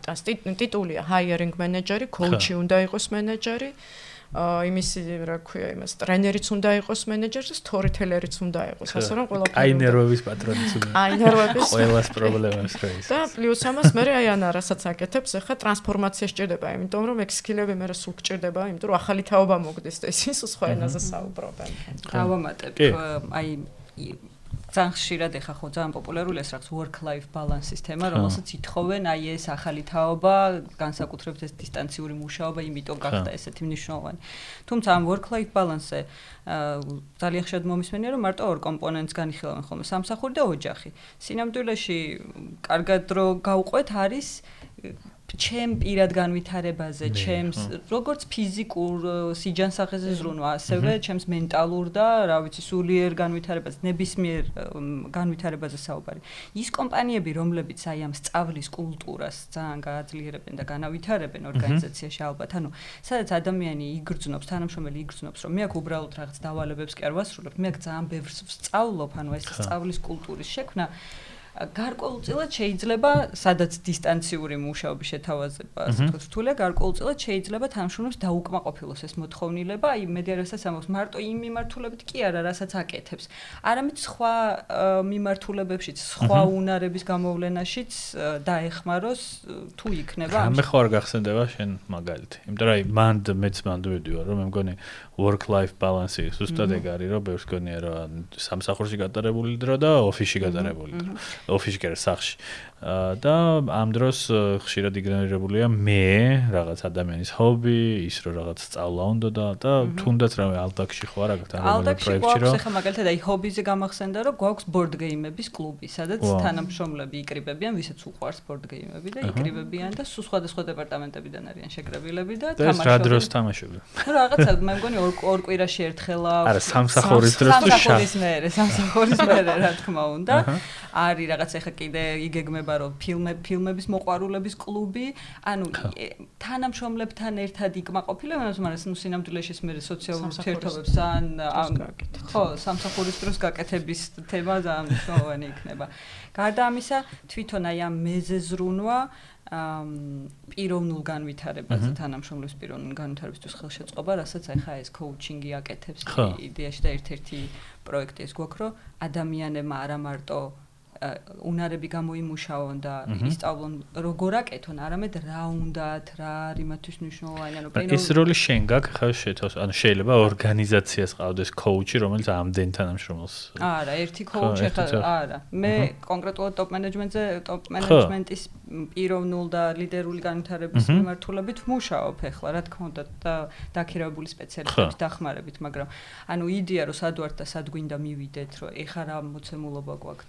ტიტულია hiring manager-ი coach-ი უნდა იყოს მენეჯერი იმის რა ქვია იმას ტრენერიც უნდა იყოს მენეჯერს სტორიტელერიც უნდა იყოს ასე რომ ყველაფერი აი ნერვების პატრონიც უნდა აი ნერვების ყველას პრობლემას ხრის და პლუს ამას მე აი ანა რასაც აკეთებს ახლა ტრანსფორმაცია სჭირდება იმიტომ რომ ეგ სკილები მე სულ გჭირდება იმიტომ რომ ახალი თაობა მოგდეს და ისინი სხვა ენაზე საუბრობენ. დავამატებ აი ძალიან ხშირად ეხა ხო ძალიან პოპულარულია ეს რაღაც work life balance-ის თემა, რომელსაც ითხოვენ აი ეს ახალი თაობა, განსაკუთრებით ეს დისტანციური მუშაობა, იმიტომ გახდა ესეთი მნიშვნელოვანი. თუმცა ამ work life balance-ზე ძალიან ხშირად მომისმენია, რომ მარტო ორ კომპონენტს განიხილავენ ხოლმე, სამსახური და ოჯახი. სინამდვილეში კარგად რო გაუყვეთ არის ჩემ პირად განვითარებაზე, ჩემს როგორც ფიზიკურ სიჯანსაღეზე ზრუნვა, ასევე ჩემს მენტალურ და რა ვიცი, სულიერ განვითარებაზე, ნებისმიერ განვითარებაზე საუბარი. ის კომპანიები, რომლებიც აი ამ სწავლის კულტურას ძალიან გააძლიერებენ და განავითარებენ ორგანიზაციაში ალბათ, ანუ სადაც ადამიანი იგრძნობს, თანამშრომელი იგრძნობს, რომ მე აქ უბრალოდ რაღაც დავალებებს კი არ ვასრულებ, მე აქ ძალიან ბევრს ვსწავლობ, ანუ ეს სწავლის კულტურის შექმნა გარკვეულწილად შეიძლება სადაც დისტანციური მუშაობის შეთავაზება, ასე ვთქვათ, რთულია, გარკვეულწილად შეიძლება თანამშრომლებს დაუკმაყოფილოს ეს მოთხოვნილება, აი მედიარასაც ამბობს, მარტო იმ მიმართულებით კი არა, რასაც აკეთებს. არამედ სხვა მიმართულებებშიც, სხვა უნარების გამოვლენაშიც დაეხმაროს თუ იქნება ამ. მე ხარ გახსენდება შენ მაგალითი. იმიტომ რომ აი მანდ მეც მანდ ვიდივარ, რომ მე მგონი work life balance-ი ზუსტად ეგ არის, რომ ბევრს გონია რომ სამსახურში გატარებული დრო და ოფისში გატარებული დრო. ოფისში კი არა, სახლში. და ამ დროს ხშირად იგნორირებულია მე, რაღაც ადამიანის ჰობი, ის რომ რაღაც სწავლა უნდა და და თუნდაც რამე ალდაკში ხო არა გაქვს ამ პროექტში რომ ახლა მაგალითად აი ჰობიზე გამახსენდა რომ გვაქვს ბორდ გეიმების კლუბი, სადაც თანამშრომლები იკრიბებიან, ვისაც უყვარს ბორდ გეიმები და იკრიბებიან და სულ სხვადასხვა დეპარტამენტებიდან არიან შეკრებილები და თამაშობენ. ეს რა დროს თამაშობენ? რაღაცა მე მგონი ორ ორ კვირაში ერთხელა არა სამსახურის დროს თუ შა? სამსახურის მერე სამსახურის მერე რა თქმა უნდა. არის რაღაც ახლა კიდე იგეგმება რომ ფილმები ფილმების მოყვარულების კლუბი. ანუ თანამშრომლებთან ერთად იკმაყოფილება მაგრამ ნუ სინამდვილეში მე სოციალურ ურთიერთობებს ან ხო სამსახურის დროს გაკეთების თემა ძალიან მნიშვნელოვანი იქნება. გარდა ამისა თვითონ აი ამ მეზეზრუნვა პიროვნულ განვითარებაზე თანამშრომლების პიროვნულ განვითარებისთვის ხელშეწყობა, რასაც ახლა ეს კოუჩინგი აკეთებს იდეაში და ერთ-ერთი პროექტი ეს გვაქვს, რომ ადამიანებმა არა მარტო უნარები გამოიმუშაონ და ისწავლონ როგორ აკეთონ, არამედ რა უნდათ, რა არის მათთვის მნიშვნელოვანი, ანუ პიროვნული ეს როლი შენ გაქვს ხა შეთავს, ანუ შეიძლება ორგანიზაციას ყავდეს კოუჩი, რომელიც ამდენ თანამშრომელს არა, ერთი კოუჩი არა. მე კონკრეტულად ტოპ მენეჯმენტზე, ტოპ მენეჯმენტის პიროვნულ და ლიდერული განვითარების მიმართულებით ვმუშაობ ახლა, რა თქმა უნდა, და დაქირავებული სპეციალისტების დახმარებით, მაგრამ ანუ იდეა რომ სად ვართ და სად გვინდა მივიდეთ, რომ ეხა რა მოცემულობა გვაქვს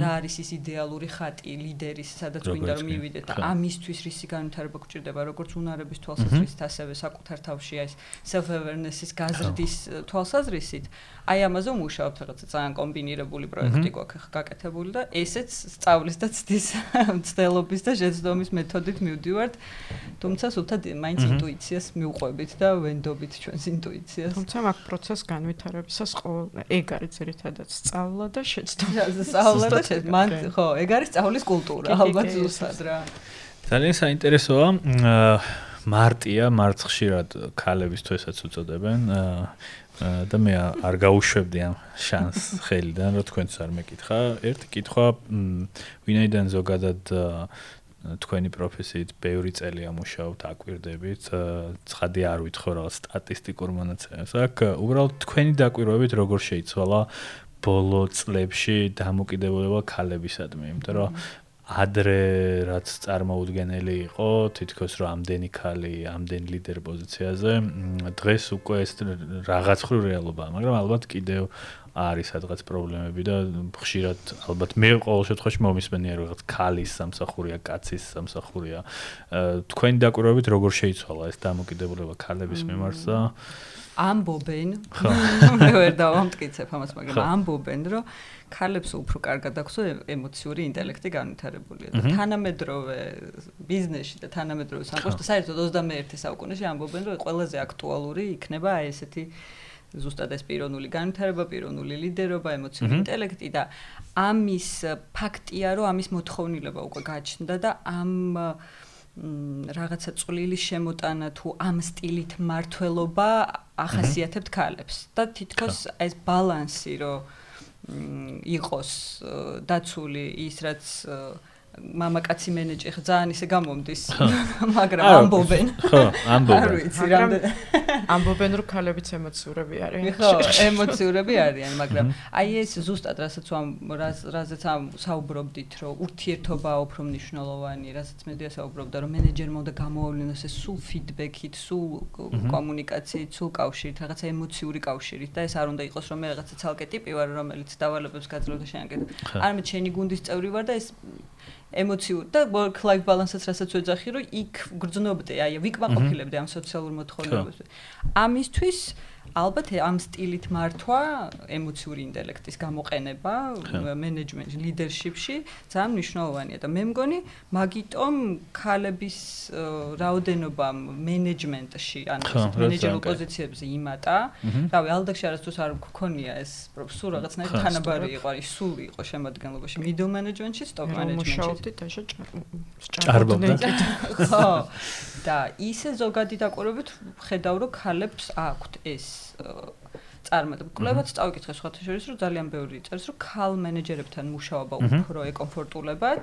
და რა არის ის იდეალური ხატი ლიდერის, სადაც გვინდა რომ მივიდეთ და ამისთვის რისი განვითარება გვჭირდება, როგორც უნარების თვალსაზრისით, ასევე საკუთარ თავში ეს self awareness-ის გაზრდის თვალსაზრისით. აი ამაზე ვმუშაობთ, რაღაცა ძალიან კომბინირებული პროექტი გვაქვს ახლა გაკეთებული და ესეც სწავლის და ცდის მცდელობის და შეცდომის მეთოდით მივდივართ. თუმცა სულთა მაინც ინტუიციას მიუყვებით და ვენდობით ჩვენს ინტუიციას. თუმცა მაგ პროცესს განვითარებისას ყოველ ეგ არის ერთადაც სწავლა და შეცდომა. სწავლა და მან ხო, ეგ არის სწავლის კულტურა, ალბათ ზუსტად რა. ძალიან საინტერესოა. მარტია, მარც ხშირად ქალების თვესაც უწოდებენ. და მე არ გაუშვებდი ამ შანს ხელიდან, რომ თქვენც არ მეკითხა. ერთი კითხვა, ვინაიდან ზოგადად თქვენი პროფესიით ბევრი წელი ამუშაობთ, აკვირდებით, ცხადი არ ვითხოვ რაღაც სტატისტიკურ მონაცემებს. აქ უბრალოდ თქვენი დაკვირვებით როგორ შეიცვალა ბოლო წლებში დამოკიდებულება ქალებისადმი, იმიტომ რომ ადრე რაც წარმოუდგენელი იყო თითქოს რომ ამდენი ხალი ამდენ ლიდერ პოზიციაზე დღეს უკვე ეს რაღაც ხრო რეალობაა მაგრამ ალბათ კიდევ არის სადღაც პრობლემები და ხშირად ალბათ მე ყოველ შემთხვევაში მომისმენია რაღაც ქალის სამსახურია კაცის სამსახურია. თქვენი დაკვირვებით როგორ შეიცვალა ეს დამოკიდებულება ქალების მიმართ და ამბობენ. მე ვერ დავამტკიცებ ამას მაგრამ ამბობენ რომ ქალებს უფრო კარგად აქვს ემოციური ინტელექტი განვითარებული და თანამედროვე ბიზნესში და თანამედროვე სამყაროში საერთოდ 21 საუკუნეში ამბობენ რომ ყველაზე აქტუალური იქნება აი ესეთი ზუსტად ეს პიროვნული განვითარება, პიროვნული ლიდერობა, ემოციური ინტელექტი და ამის ფაქტია, რომ ამის მოთხოვნილება უკვე გაჩნდა და ამ რაღაცა წვლილის შემოტანა თუ ამ სტილით მართლობა ახასიათებთ ქალებს და თითქოს ეს ბალანსი რომ იყოს დაცული ის რაც მამაკაცი მენეჯერი ხა ძალიან ისე გამომდის. მაგრამ ამბობენ. ხო ამბობენ. არ ვიცი რამდენ ამბობენ რომ ქალებიც ემოციურები არიან. ხო ემოციურები არიან მაგრამ აი ეს ზუსტად რასაც რაზეც ამ საუბრობდით რომ ურთიერთობა უფრო მნიშვნელოვანი რასაც მე დაასაუბრობდა რომ მენეჯერმა უნდა გამოავლინოს ეს სულ ფიდბექით სულ კომუნიკაციით სულ კავშირით რაღაცა ემოციური კავშირით და ეს არ უნდა იყოს რომ მე რაღაცა ცალკე ტიპი ვარ რომელიც დავალებებს გაძლევ და შეანგეთ არამედ შენი გუნდის წევრი ვარ და ეს ემოციურ და work life balance-ს რასაც ვეძახი, რომ იქ გრძნობდე, აი, ვიკმაყოფილებდე ამ სოციალურ მოთხოვნებებს. ამისთვის ალბათ ამ სტილით მართვა, ემოციური ინტელექტის გამოყენება მენეჯმენტში, ლიდერშიპში ძალიან მნიშვნელოვანია და მე მგონი, მაგიტომ ქალების რაოდენობა მენეჯმენტში, ანუ მენეჯერულ პოზიციებზე იმატა. რავი, ალდაკში არასდროს არ მქონია ეს სულ რაღაცნაირად თანაბარი იყო, არის სულ იყო შემოადგენლობაში middle management-ში, top management-ში. მუშაობდით და შეჭარბობდით. ხო. და ისე ზოგადი დაკვირვებით ხედავ, რომ ქალებს აქვთ ეს წარმატება. კვლევაც წავიკითხე სხვათა შორის, რომ ძალიან ბევრი წერს, რომ ქალ მენეჯერებთან მუშაობა უფრო ეკომფორტულებად.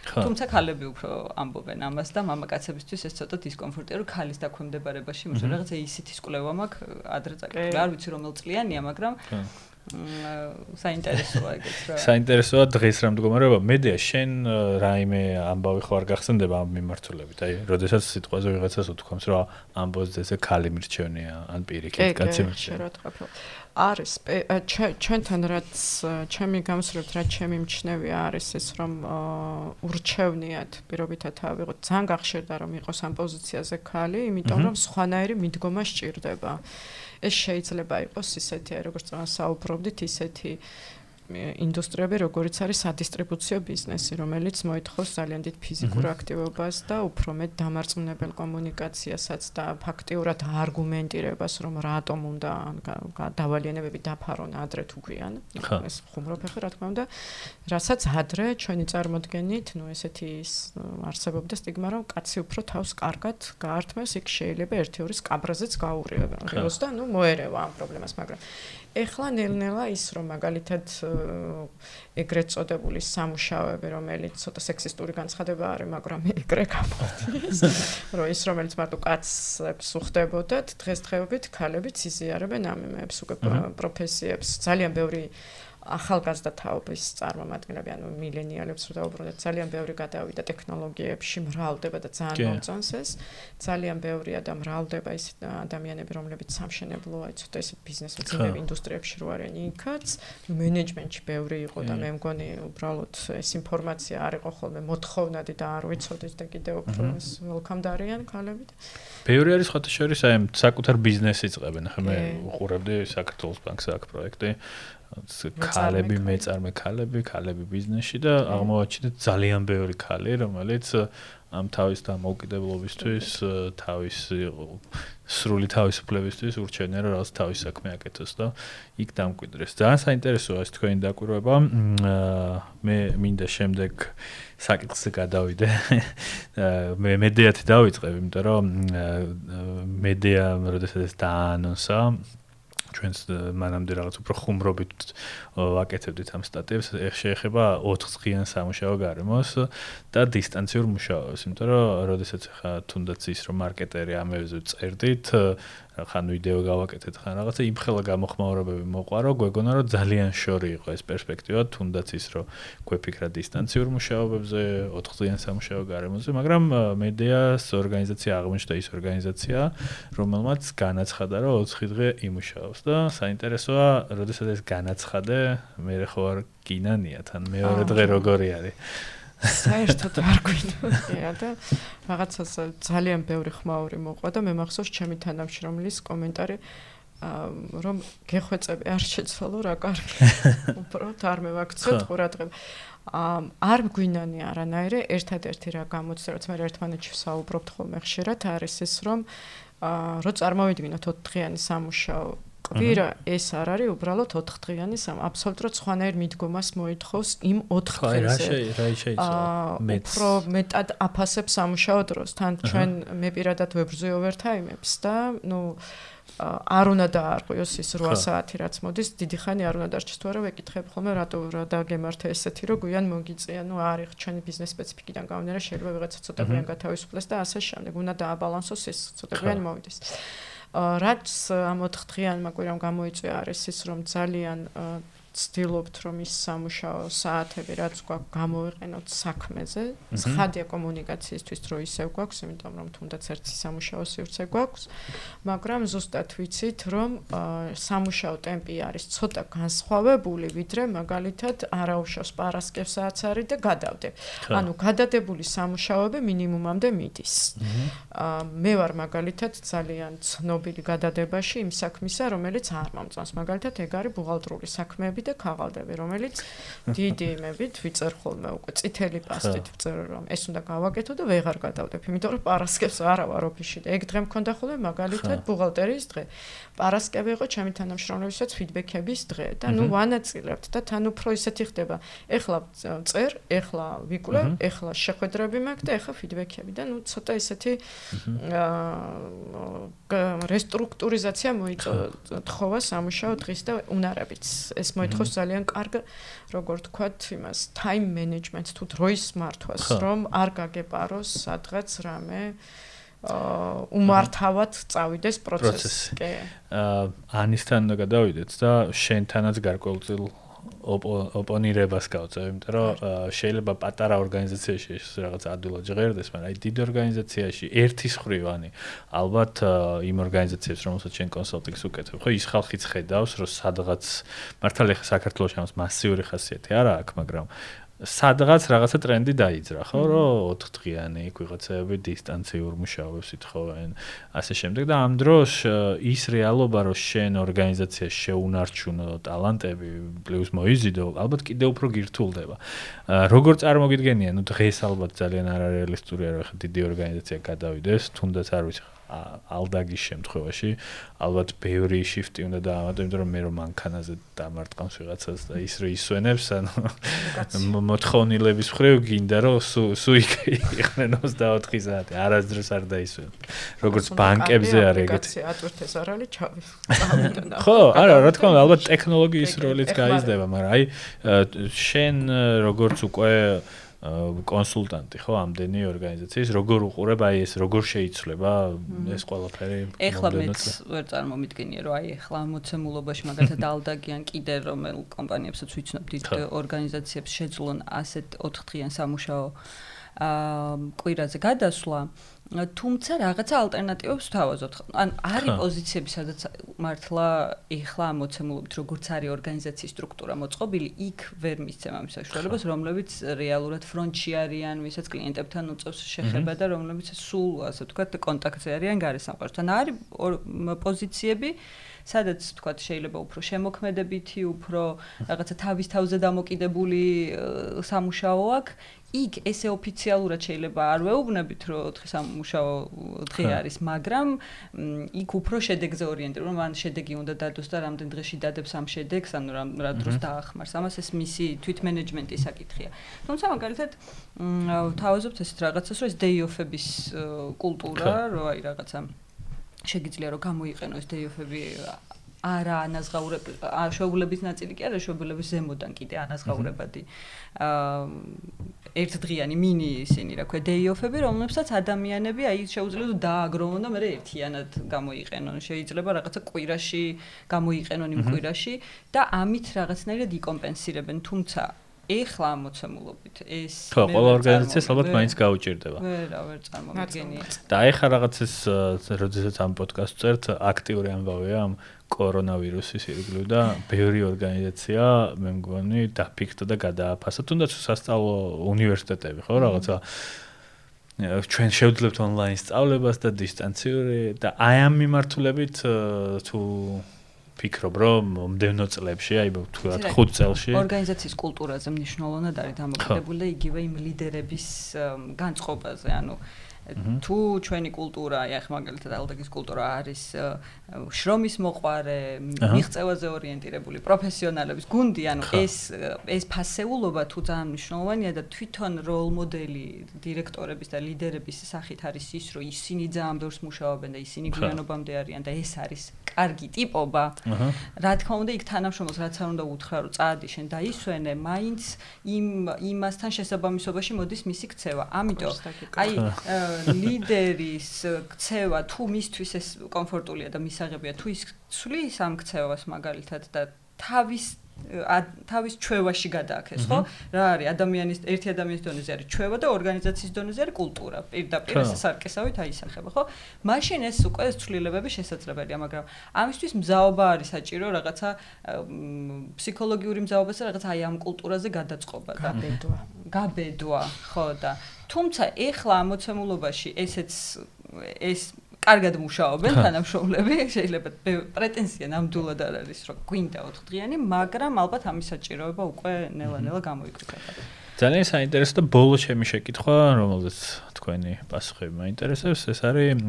თუმცა ქალები უფრო ამბობენ ამას და მამაკაცებისთვის ეს ცოტა დისკომფორტია, რომ ქალის დაქვემდებარებაში მუშაობა. რაღაცა ისეთი კვლევა მაქვს ადრე წაკითხული. არ ვიცი რომელ წლიანია, მაგრამ საინტერესოა ეგეც რა. საინტერესოა დღეს რა მდგომარეობა. მედია შენ რაიმე ამბავი ხო არ გახსენდება ამ მიმართულებით? აი, როდესაც სიტყვაზე ვიღაცას უთქვამს, რომ ამბოს ძეზე ქალი მირჩევნია, ან პირიქით კაცი მირჩევნია. არის ჩვენთან რაც ჩემი გამოსრებთ რაც ჩემი მჩნევია არის ეს რომ ურჩევნიათ პირობითად ავიღოთ ძალიან გახშირდა რომ იყოს ამ პოზიციაზე ქალი იმიტომ რომ სხვანაირი მიდგომა სჭირდება ეს შეიძლება იყოს ისეთი როგორც საუბრობდით ისეთი ინდუსტრიები, როგორც არის სადისტრიბუციო ბიზნესი, რომელიც მოითხოვს ძალიან დიდ ფიზიკურ აქტივობას და უფრო მეტ დამარწმუნებელ კომუნიკაციასაც და ფაქტიურად არგუმენტირებას, რომ რატომ უნდა დავალიანებები დაფარონ ადრე თუ გვიან. ეს ხუმრობ ახლა რა თქმა უნდა, რასაც ადრე ჩვენი წარმოდგენით, ну ესეთი არსებობდა სტიგმა, რომ კაცი უფრო თავს კარგად გაართმევს, იქ შეიძლება ერთი-ორი სკაბრაზეც გაურიოს და ну მოერევა ამ პრობლემას, მაგრამ ეხლა ნელ-ნელა ის რომ მაგალითად ეგრეთ წოდებული სამუშაოები რომელიც ცოტა სექსისტური განცხადება არის მაგრამ ეგრე გამოდის. რომ ის რომელიც მარტო კაცებს უხდებოდათ დღესდღეობით ქალებიც იზიარებენ ამ იმებს უკვე პროფესიებს. ძალიან ბევრი ახალგაზრდა თაობის წარმომადგენლები, ანუ მილენიალებს რო დაუბრუნდეთ, ძალიან ბევრი გადავიდა ტექნოლოგიებში, მრავლდება და ძალიან მომწონს ეს. ძალიან ბევრია და მრავლდება ის ადამიანები, რომლებიც სამშენებლო, აი ცოტა ეს ბიზნესის ძინებ ინდუსტრიებში რო არიან იქაც, მენეჯმენტში ბევრი იყო და მე მგონი უბრალოდ ეს ინფორმაცია არ იყო ხოლმე მოთხოვნადი და არ ვიცოდით და კიდევ უფრო ეს welcome დარიან ქალები. ბევრი არის ხოთა შორის აი საკუთარ ბიზნესს იწყებენ, ხა მე უყურებდი საქართველოს ბანკს აქ პროექტი. ქალები მეწარმე ქალები, ქალები ბიზნესში და აღმოაჩინეთ ძალიან ბევრი ქალი, რომელიც ამ თავის დამოუკიდებლობისთვის, თავის სრული თავისუფლებისთვის ურჩევნია რომ რაღაც თავის საქმე აკეთოს და იქ დამკვიდრეს. ძალიან საინტერესოა ეს თქვენი დაკვირვება. მე მინდა შემდეგ საკითხზე გადავიდე. მე მედიათი დავიწყებ, იმიტომ რომ მედია როდესაც დაანონსა ჩვენს მანამდე რაღაც უფრო ხუმრობით ვაკეთებდით ამ სტატიებს, ეხ შეეხება 4 დღიან სამუშაო გარემოს და დისტანციურ მუშაობას, იმიტომ რომ როდესაც ხა თუნდაც ის რომ მარკეტერი ამებზე წერდით, ხან ვიდეო გავაკეთეთ, ხან რაღაცა იმ ხელა გამოხმაურებები მოყარო, გვეგონა რომ ძალიან შორი იყო ეს პერსპექტივა, თუნდაც ის რომ გვეფიქრა დისტანციურ მუშაობებზე, 4 დღიან სამუშაო გარემოზე, მაგრამ მედიას ორგანიზაცია აღმოჩნდა ის ორგანიზაცია, რომელმაც განაცხადა, რომ 4 დღე იმუშაობს და საინტერესოა, როდესაც ეს განაცხადე, მე ხო არ გინანია თან მეორე დღე როგორი არის. საერთოდ არ გვინდოდა და რაღაცას ძალიან ბევრი ხმაური მოყვა და მე მახსოვს ჩემი თანამშრომლის კომენტარი რომ გეხვეწები არ შეცვალო რა კარგი. უბრალოდ არ მევაქცეთ ყურადღება. არ გვინანი არანაირი ერთადერთი რა გამოდის რაც მე ერთმანეთში საუბრობთ ხოლმე ხშირად არის ეს რომ რო წარმოვიდგინოთ 4 დღიანი სამუშაო კვირა ეს არ არის უბრალოდ 4 დღიანი სამ აბსოლუტურად სხვანაირ მიდგომას მოითხოვს იმ 4 დღეზე. რა რა შეიძლება მეც. უფრო მეტად აფასებს სამუშაო დროს. თან ჩვენ მე პირადად ვებრძვი ოვერთაიმებს და ნუ არ უნდა დაარღვიოს ის 8 საათი რაც მოდის, დიდი ხანი არ უნდა დარჩეს თუ არა ვეკითხებ ხოლმე რატო რა დაგემართა ესეთი რომ გვიან მოგიწია, ნუ არის ჩვენი ბიზნეს სპეციფიკიდან გამომდინარე შეიძლება ვიღაცა ცოტა გვიან გათავისუფლდეს და ასე შემდეგ უნდა დააბალანსოს ეს ცოტა გვიან მოვიდეს. რაც ამ 4 დღიანმა კვირამ გამოიწვია არის ის რომ ძალიან ცდილობთ რომ ის სამუშაო საათები რაც გვაქვს გამოვიყენოთ საქმეზე. ცხადია კომუნიკაციისთვის რო ისევ გვაქვს იმიტომ რომ თუნდაც ერთი სამუშაო სივრცე გვაქვს. მაგრამ ზუსტად ვიცით რომ სამუშაო ტემპი არის ცოტა განსხვავებული ვიდრე მაგალითად არაუშავს პარასკევსაც არის და გადავდე. ანუ გადადებული სამუშაოები მინიმუმამდე მიდის. მე ვარ მაგალითად ძალიან ცნობილი გადადებაში იმ საქმისა რომელიც არ მომწონს. მაგალითად ეგ არის ბუღალტრული საქმეები და ქაღალდები, რომელიც დიდი იმებით ვიწერ ხოლმე უკვე წითელი პასტით ვწერ რომ ეს უნდა გავაკეთო და ვეღარ გადავდებ, იმიტომ რომ პარასკევს არა ვარ ოფისში და ეგ დღე მქონდა ხოლმე მაგალითად ბუღალტერიის დღე. პარასკევი იყო ჩემი თანამშრომლებისაც ფიდბექების დღე და ნუ ვანაწილებთ და თან უფრო ისეთი ხდება. ეხლა წერ, ეხლა ვიკვლევ, ეხლა შეხვედრები მაქვს და ეხლა ფიდბექები და ნუ ცოტა ისეთი აა რესტრუქტურიზაცია მოიწოთხოვა სამუშაო დღის და უნარებით. ეს მოიწ მოითხოვს ძალიან კარგ როგორ თქვათ იმას time management თუ დროის მართვას რომ არ გაგეპაროს სადღაც რამე უმართავად წავიდეს პროცესი. კი. აა ანისთან და გადავიდეთ და შენთანაც გარკვეულწილ ოპონირებას გავწევ, იმიტომ რომ შეიძლება პატარა ორგანიზაციაში რაღაც ადვილად ჟღერდეს, მაგრამ აი დიდ ორგანიზაციაში ერთის ხრივანი ალბათ იმ ორგანიზაციებს, რომელსაც შენ კონსალტინგს უკეთებ, ხო ის ხალხიც ხედავს, რომ სადღაც მართალია საქართველოს ამას მასიური ხასიათი არა აქვს, მაგრამ სადღაც რაღაცა ტრენდი დაიძრა, ხო, რომ 4 დღიანი ვიღაცები დისტანციურ მუშაობებს ითხოვენ, ასე შემდეგ და ამ დროს ის რეალობა, რომ შენ ორგანიზაციაში შეუნარჩუნო ტალანტები, პლუს მოიზიდო, ალბათ კიდევ უფრო გირთულდება. როგორ წარმოგიდგენია, ну დღეს ალბათ ძალიან არარეალისტურია, რომ ხა დიდი ორგანიზაცია გადავიდეს, თუნდაც არ ვიცი ალდაგის შემთხვევაში ალბათ ბევრი შიფტი უნდა დაამატო, იმიტომ რომ მე რომ მანქანაზე დამარტყამს ვიღაცას და ის რო ისვენებს, ანუ მოთხოვნილების მხრივ გინდა რომ სუ სუ იყვნენ 24 საათი, არასდროს არ დაისვენ. როგორც ბანკებზე არის ეგეთი. ატვირთეს არ არის ჩავი. ხო, არა, რა თქმა უნდა, ალბათ ტექნოლოგიის როლიც გაიზრდება, მაგრამ აი შენ როგორც უკვე კონსულტანტი ხო ამდენი ორგანიზაციის როგორ უყურებ აი ეს როგორ შეიცვლება ეს ყველაფერი? ეხლა მეც ვერ წარმომიდგენია რომ აი ეხლა მოცემულობაში მაგალითად ალდაგიან კიდე რომელ კომპანიებსაც ვიცნობ დიდ ორგანიზაციებს შეძლონ ასეთ 4 დღიან სამუშაო აა კვირაზე გადასვლა თუმცა რაღაცა ალტერნატივებს ვთავაზობთ. ან არის პოზიციები, სადაც მართლა ეხლა მოცემულობით როგორც არის ორგანიზაციის სტრუქტურა მოწყობილი, იქ ვერ მისცემ ამ საშუალებას, რომლებიც რეალურად ფრონტში არიან, ვისაც კლიენტებთან უწევს შეხება და რომლებიც სულ ასე ვთქვათ კონტაქტზე არიან გარესამყაროსთან. არის პოზიციები სადაც თქვა შეიძლება უფრო შემოქმედებითი, უფრო რაღაცა თავის თავზე დამოკიდებული სამუშაო აქვს, იქ ესე ოფიციალურად შეიძლება არ ვეუბნებით რომ 4 სამუშაო დღე არის, მაგრამ იქ უფრო შედეგზე ორიენტირებული, რომ ან შედეგი უნდა დადოს და რამდენ დღეში დადებს ამ შედეგს, ანუ რა რა დროს დაახმარს. ამას ეს მისი თვითმენეჯმენტის საკითხია. თუმცა მაგალითად თავაზობთ ესეთ რაღაცას, რომ ეს off-ების კულტურა, რომ აი რაღაცა შეგიძლია რომ გამოიყენო ეს day off-ები არა ანაზღაურებ შეუბლების ნაწილი კი არა შეუბლების ზემოდან კიდე ანაზღაურებადი აა ერთდღიანი მინი ისინი რა ქვია off-ები რომლებსაც ადამიანები აი შეუძლია დააგროვონ და მე ერთიანად გამოიყენონ შეიძლება რაღაცა კვირაში გამოიყენონ იმ კვირაში და ამით რაღაცნაირად იკომპენსირებენ თუმცა ეხლა მოცემულობით ეს ხო ყველა ორგანიზაციას ალბათ მაინც გაუჭirdება. ვერა ვერ წარმოგიდგენია. და ეხლა რაღაც ეს როდესაც ამ პოდკასტს წერთ აქტიური ამბავია ამ კორონავირუსის ირგვლივ და ბევრი ორგანიზაცია მე მგონი დაფიქრდა და გადააფასა. თუნდაც სასწავლო უნივერსიტეტები ხო რაღაცა ჩვენ შევძლებთ ონლაინ სწავლებას და დისტანციური და აი ამ მიმართულებით თუ ფიქრობ რომ მომდევნო წლებში აი თქვათ 5 წელში ორგანიზაციის კულტურაზე მნიშვნელოვნად არის დამოკიდებული და იგივე იმ ლიდერების განწყობაზე ანუ თუ ჩვენი კულტურა, აი მაგალითად ალდაგის კულტურა არის შრომის მოყარე, მიღწევაზე ორიენტირებული პროფესიონალების გუნდი, ანუ ეს ეს ფასეულობა თუ ძალიან მნიშვნელოვანია და თვითონ როლ მოდელი დირექტორების და ლიდერების სახით არის ის, რომ ისინი ძალიან ბევრს მუშაობენ და ისინი გვიანობამდე არიან და ეს არის კარგი ტიპობა. რა თქმა უნდა, იქ თანამშრომელს რაც არ უნდა უთხრა, რომ წაადი შენ დაისვენე, მაინც იმ იმასთან შესაბამისობაში მოდის მისი ქცევა. ამიტომ აი ლიდერის ქცევა თუ მისთვის ეს კომფორტულია და მისაღებია თუ ის ცვლის ამ ქცევას მაგალითად და თავის თავის ჩვევაში გადააქეს, ხო? რა არის ადამიანის ერთი ადამიანის დონეზე არის ჩვევა და ორგანიზაციის დონეზე არის კულტურა. პირდაპირ ეს სარკესავით აისახება, ხო? მაშინ ეს უკვე ცვლილებები შესაძლებელია, მაგრამ ამისთვის მზაობა არის საჭირო რაღაცა ფსიქოლოგიური მზაობა და რაღაცა აი ამ კულტურაზე გადაწყობა და გაბედვა. გაბედვა, ხო და თუმცა ეხლა ამოცემულობაში ესეც ეს კარგად მუშაობენ თანამშრომლები, შეიძლება პრეტენზია ნამდვილად არ არის, რომ გვინდა 4 დღიანი, მაგრამ ალბათ ამის საჭიროება უკვე ნელა-ნელა გამოიკრიფება. ძალიან საინტერესო და ბოლო ჩემი შეკითხვა, რომელზეც თქვენი პასუხები მაინტერესებს, ეს არის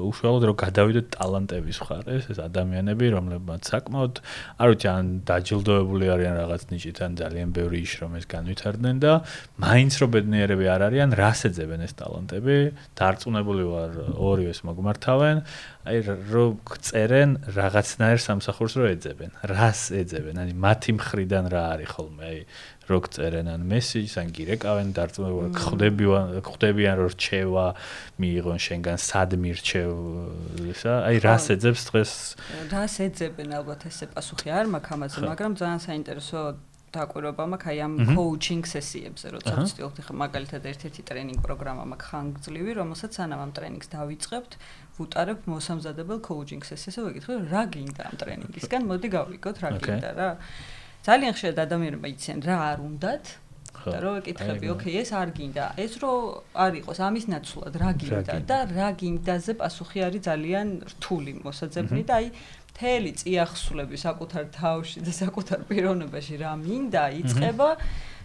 უშუალოდ რომ გადავიდეთ ტალანტების მხარეს, ეს ადამიანები, რომლებმაც საკმაოდ, არ ვიცი, ან დაჯილდოებული არიან რაღაც ნიჭით, ან ძალიან ბევრი იშრომეს განვითარდნენ და მაინც რო ბედნიერები არ არიან, რას ეძებენ ეს ტალანტები? დარწმუნებული ვარ, ორივეს მოგმართავენ. აი რო წერენ რაღაცნაირ სამსახურს რო ეძებენ. რას ეძებენ? ანუ მათი მხრიდან რა არის ხოლმე? აი როგ წერენ ან მესიჯს ან გირეკავენ დარწმუნებული ხდებიან ხდებიან რომ რჩევა მიიღონ შენგან სად მირჩევ ისა აი რას ეძებს დღეს? რას ეძებენ ალბათ ესე პასუხი არ მაქვს ამაზე მაგრამ ძალიან საინტერესო დაკვირვება მაქვს აი ამ coaching session-ებზე როცა ვცდილობთ ხა მაგალითად ერთ-ერთი ტრენინგ პროგრამა მაქვს ხანგრძლივი რომელსაც სანამ ამ ტრენინგს დავიწყებთ ვუტარებ მოსამზადებელ coaching session-ზე ვეკითხე რა გინდა ამ ტრენინგისგან მოდი გავიგოთ რა გინდა რა ძალიან ხშირად ადამიანებმა იციან რა არ უნდათ? და რო ეკითხები, ოკეი, ეს არ გინდა. ეს რო არ იყოს ამის ნაცვლად რა გინდა და რა გინდაზე პასუხი არის ძალიან რთული მოსაძებნი და აი მთელი წიახსულები საკუთარ თავში და საკუთარ პიროვნებაში რა მინდა იწება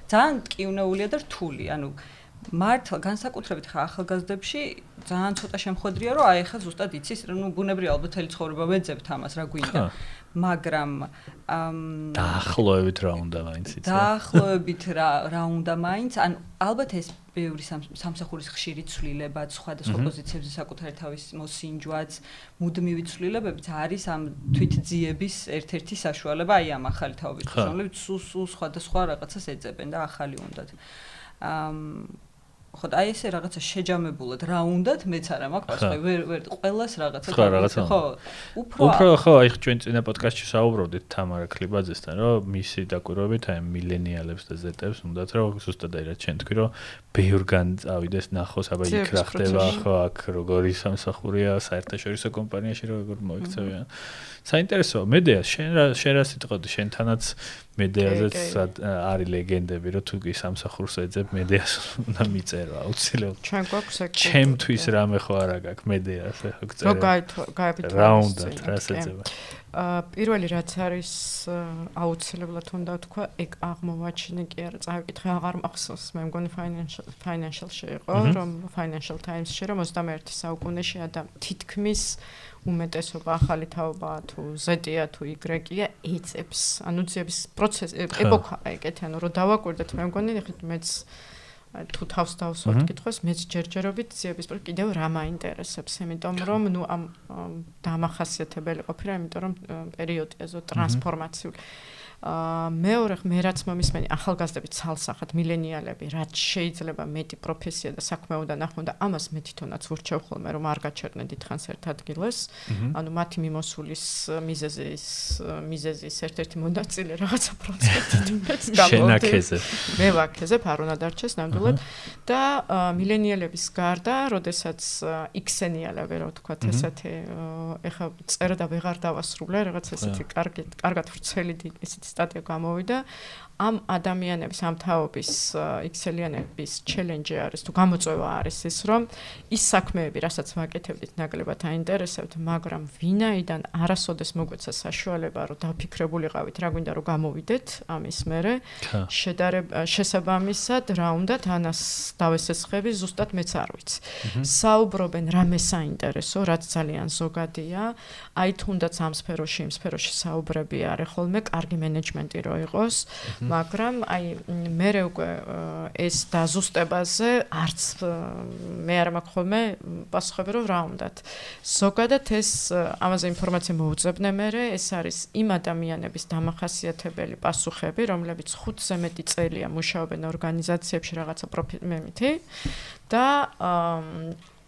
ძალიან ტკივნეულია და რთული. ანუ მართლა განსაკუთრებით ხა ახალგაზრდებში ძალიან ცოტა შემხვედრია რომ აი ხა ზუსტად იცის რომ ბუნებრივია ალბათ თელი ცხოვრება ვეძებთ ამას რა გვინდა. მაგრამ დაახლოებით რა უნდა მაინც იცი დაახლოებით რა რა უნდა მაინც? ან ალბათ ეს ბევრი სამსახურის ხშირი ცვლილება სხვადასხვა პოზიციებზე საკუთარი თავის მოსინჯვაც მუდმივი ცვლილებებიც არის ამ თვითძიების ერთ-ერთი საშუალება აი ამ ახალი თაობის რომლებიც სულ სულ სხვადასხვა რაღაცას ეძებენ და ახალი უნდათ. აა ხო და აი ესე რაღაცა შეჯამებულად რა უნდათ მეც არა მაქვს პასუხი ვერ ვერ ყველას რაღაცა ხო რაღაცა ხო. უფრო უფრო ხო აი ჩვენ წინა პოდკასტში საუბრობდით თამარა ქლიბაძესთან რომ მისი დაკვირვებით აი მილენიალებს და ზეტებს უნდათ რომ ზუსტად აი რა ჩვენ თქვი რომ ბევრგან წავიდეს ნახოს აბა იქ რა ხდება ხო აქ როგორი სამსახურია საერთაშორისო კომპანიაში როგორ მოიქცევიან. საინტერესოა მედეა შენ რა შენ რა სიტყვი შენთანაც მედეაზეც არის ლეგენდები რომ თუ კი სამსახურს ეძებ მედეას უნდა მიწერო აუცილებლად ჩვენ გვაქვს ეგ ჩემთვის რამე ხო არა გაქვს მედეას ხო წერე რო გაიფით რა უნდა რას ეძება აა პირველი რაც არის აუცილებლად უნდა თქვა ეგ აღმოვაჩინე კი არა წავიკითხე აღარ მახსოვს. მე მგონი financial financial-ში იყო რომ financial times-ში რომ 21 საუკუნეში ადამ თითქმის უმეტესობა ახალი თაობა თუ Z-ია თუ Y-ია ეწებს. ანუ ძიების პროცესი ეპოქა ეგეთი, ანუ რომ დავაკვირდეთ მე მგონი ხით მეც თუ თავს დავსვათ კითხოს მეც ჯერჯერობით ძიების პროცესი კიდევ რა მაინტერესებს, იმიტომ რომ ნუ ამ დამახასიათებელი ყოფილა, იმიტომ რომ პერიოდია ზო ტრანსფორმაციული. მეორე მე რაც მომისმენი ახალგაზრდები ცალსახად მილენიალები რაც შეიძლება მეტი პროფესია და საქმე უნდა ნახონ და ამას მე თვითონაც ვურჩევ ხოლმე რომ არ გაჩერდნენ დიდხანს ერთ ადგილას. ანუ მათი მიმოსulis მიზეზის მიზეზის ერთ-ერთი მონაწილე რაღაცა პროცესით მეც გამოვიდე მე ვაქეზე არ უნდა დარჩეს ნამდვილად და მილენიალების გარდა როდესაც იქსენიალები რო თქვა ესეთი ეხა წერა და ვეღარ დავასრულე რაღაც ესეთი კარგი კარგად ვრცელი ისეთი სტატია გამოვიდა ამ ადამიანების ამ თაობის ექსელიანების ჩელენჯი არის თუ გამოწვევა არის ის რომ ის საქმეები რასაც ვაკეთებდით ნაკლებად აინტერესებთ მაგრამ ვინაიდან არასოდეს მოგვეცა საშუალება რომ დაფიქრებულიყავით რა გვინდა რომ გამოვიდეთ ამის მერე შედარება შესაბამისად რა უნდა თანას დავესესხები ზუსტად მეც არ ვიცი. საუბრობენ რამე საინტერესო რაც ძალიან ზოგადია. აი თუნდაც ამ სფეროში იმ სფეროში საუბრები არის ხოლმე კარგი მენეჯმენტი რო იყოს მაგრამ აი მე უკვე ეს დაზუსტებაზე არც მე არ მაქვს ხოლმე პასუხები რომ რა უნდათ. ზოგადად ეს ამაზე ინფორმაცია მოუწებნე მე ეს არის იმ ადამიანების დამახასიათებელი პასუხები რომლებიც 5-ზე მეტი წელია მუშაობენ ორგანიზაციებში რაღაცა პროფიტმემითი და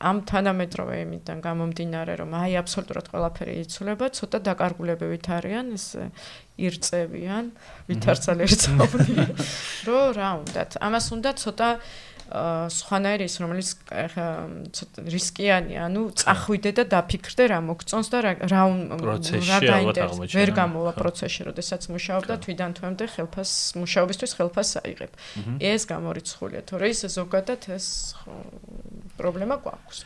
ამ თანამედროვე იმიდან გამომდინარე რომ აი აბსოლუტურად ყველაფერი იცვლება ცოტა დაკარგულებებით არიან ეს ირწევიან, ვითარცალ ერწავნი. რო რა უნდათ? ამას უნდა ცოტა სხვანაირი ის რომელიც ცოტა რისკიანი, ანუ წახვიდე და დაფიქრდე რა მოგწონს და რა რა გაინტერესებს. ვერ გამოვა პროცესში, როდესაც მუშაობ და თვიდან თვემდე ხელფას მუშაობისთვის ხელფას აიღებ. ეს გამორიცხულია, თორე ის ზოგადად ეს პრობლემა გვაქვს.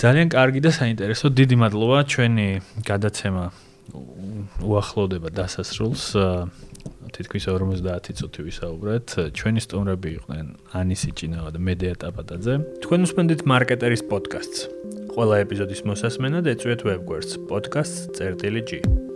ძალიან კარგი და საინტერესო. დიდი მადლობა ჩვენი გადაცემა უახლოვდება დასასრულს თითქმის 50 წუთი ვისაუბრეთ. ჩვენი სტუმრები იყვნენ ანისი ჭინავა და მედია ტაპატაძე. თქვენ უსმენთ მარკეტერის პოდკასტს ყველა ეპიზოდის მოსასმენად ეწვიეთ ვებგვერდს. Podcast.წერტილი.g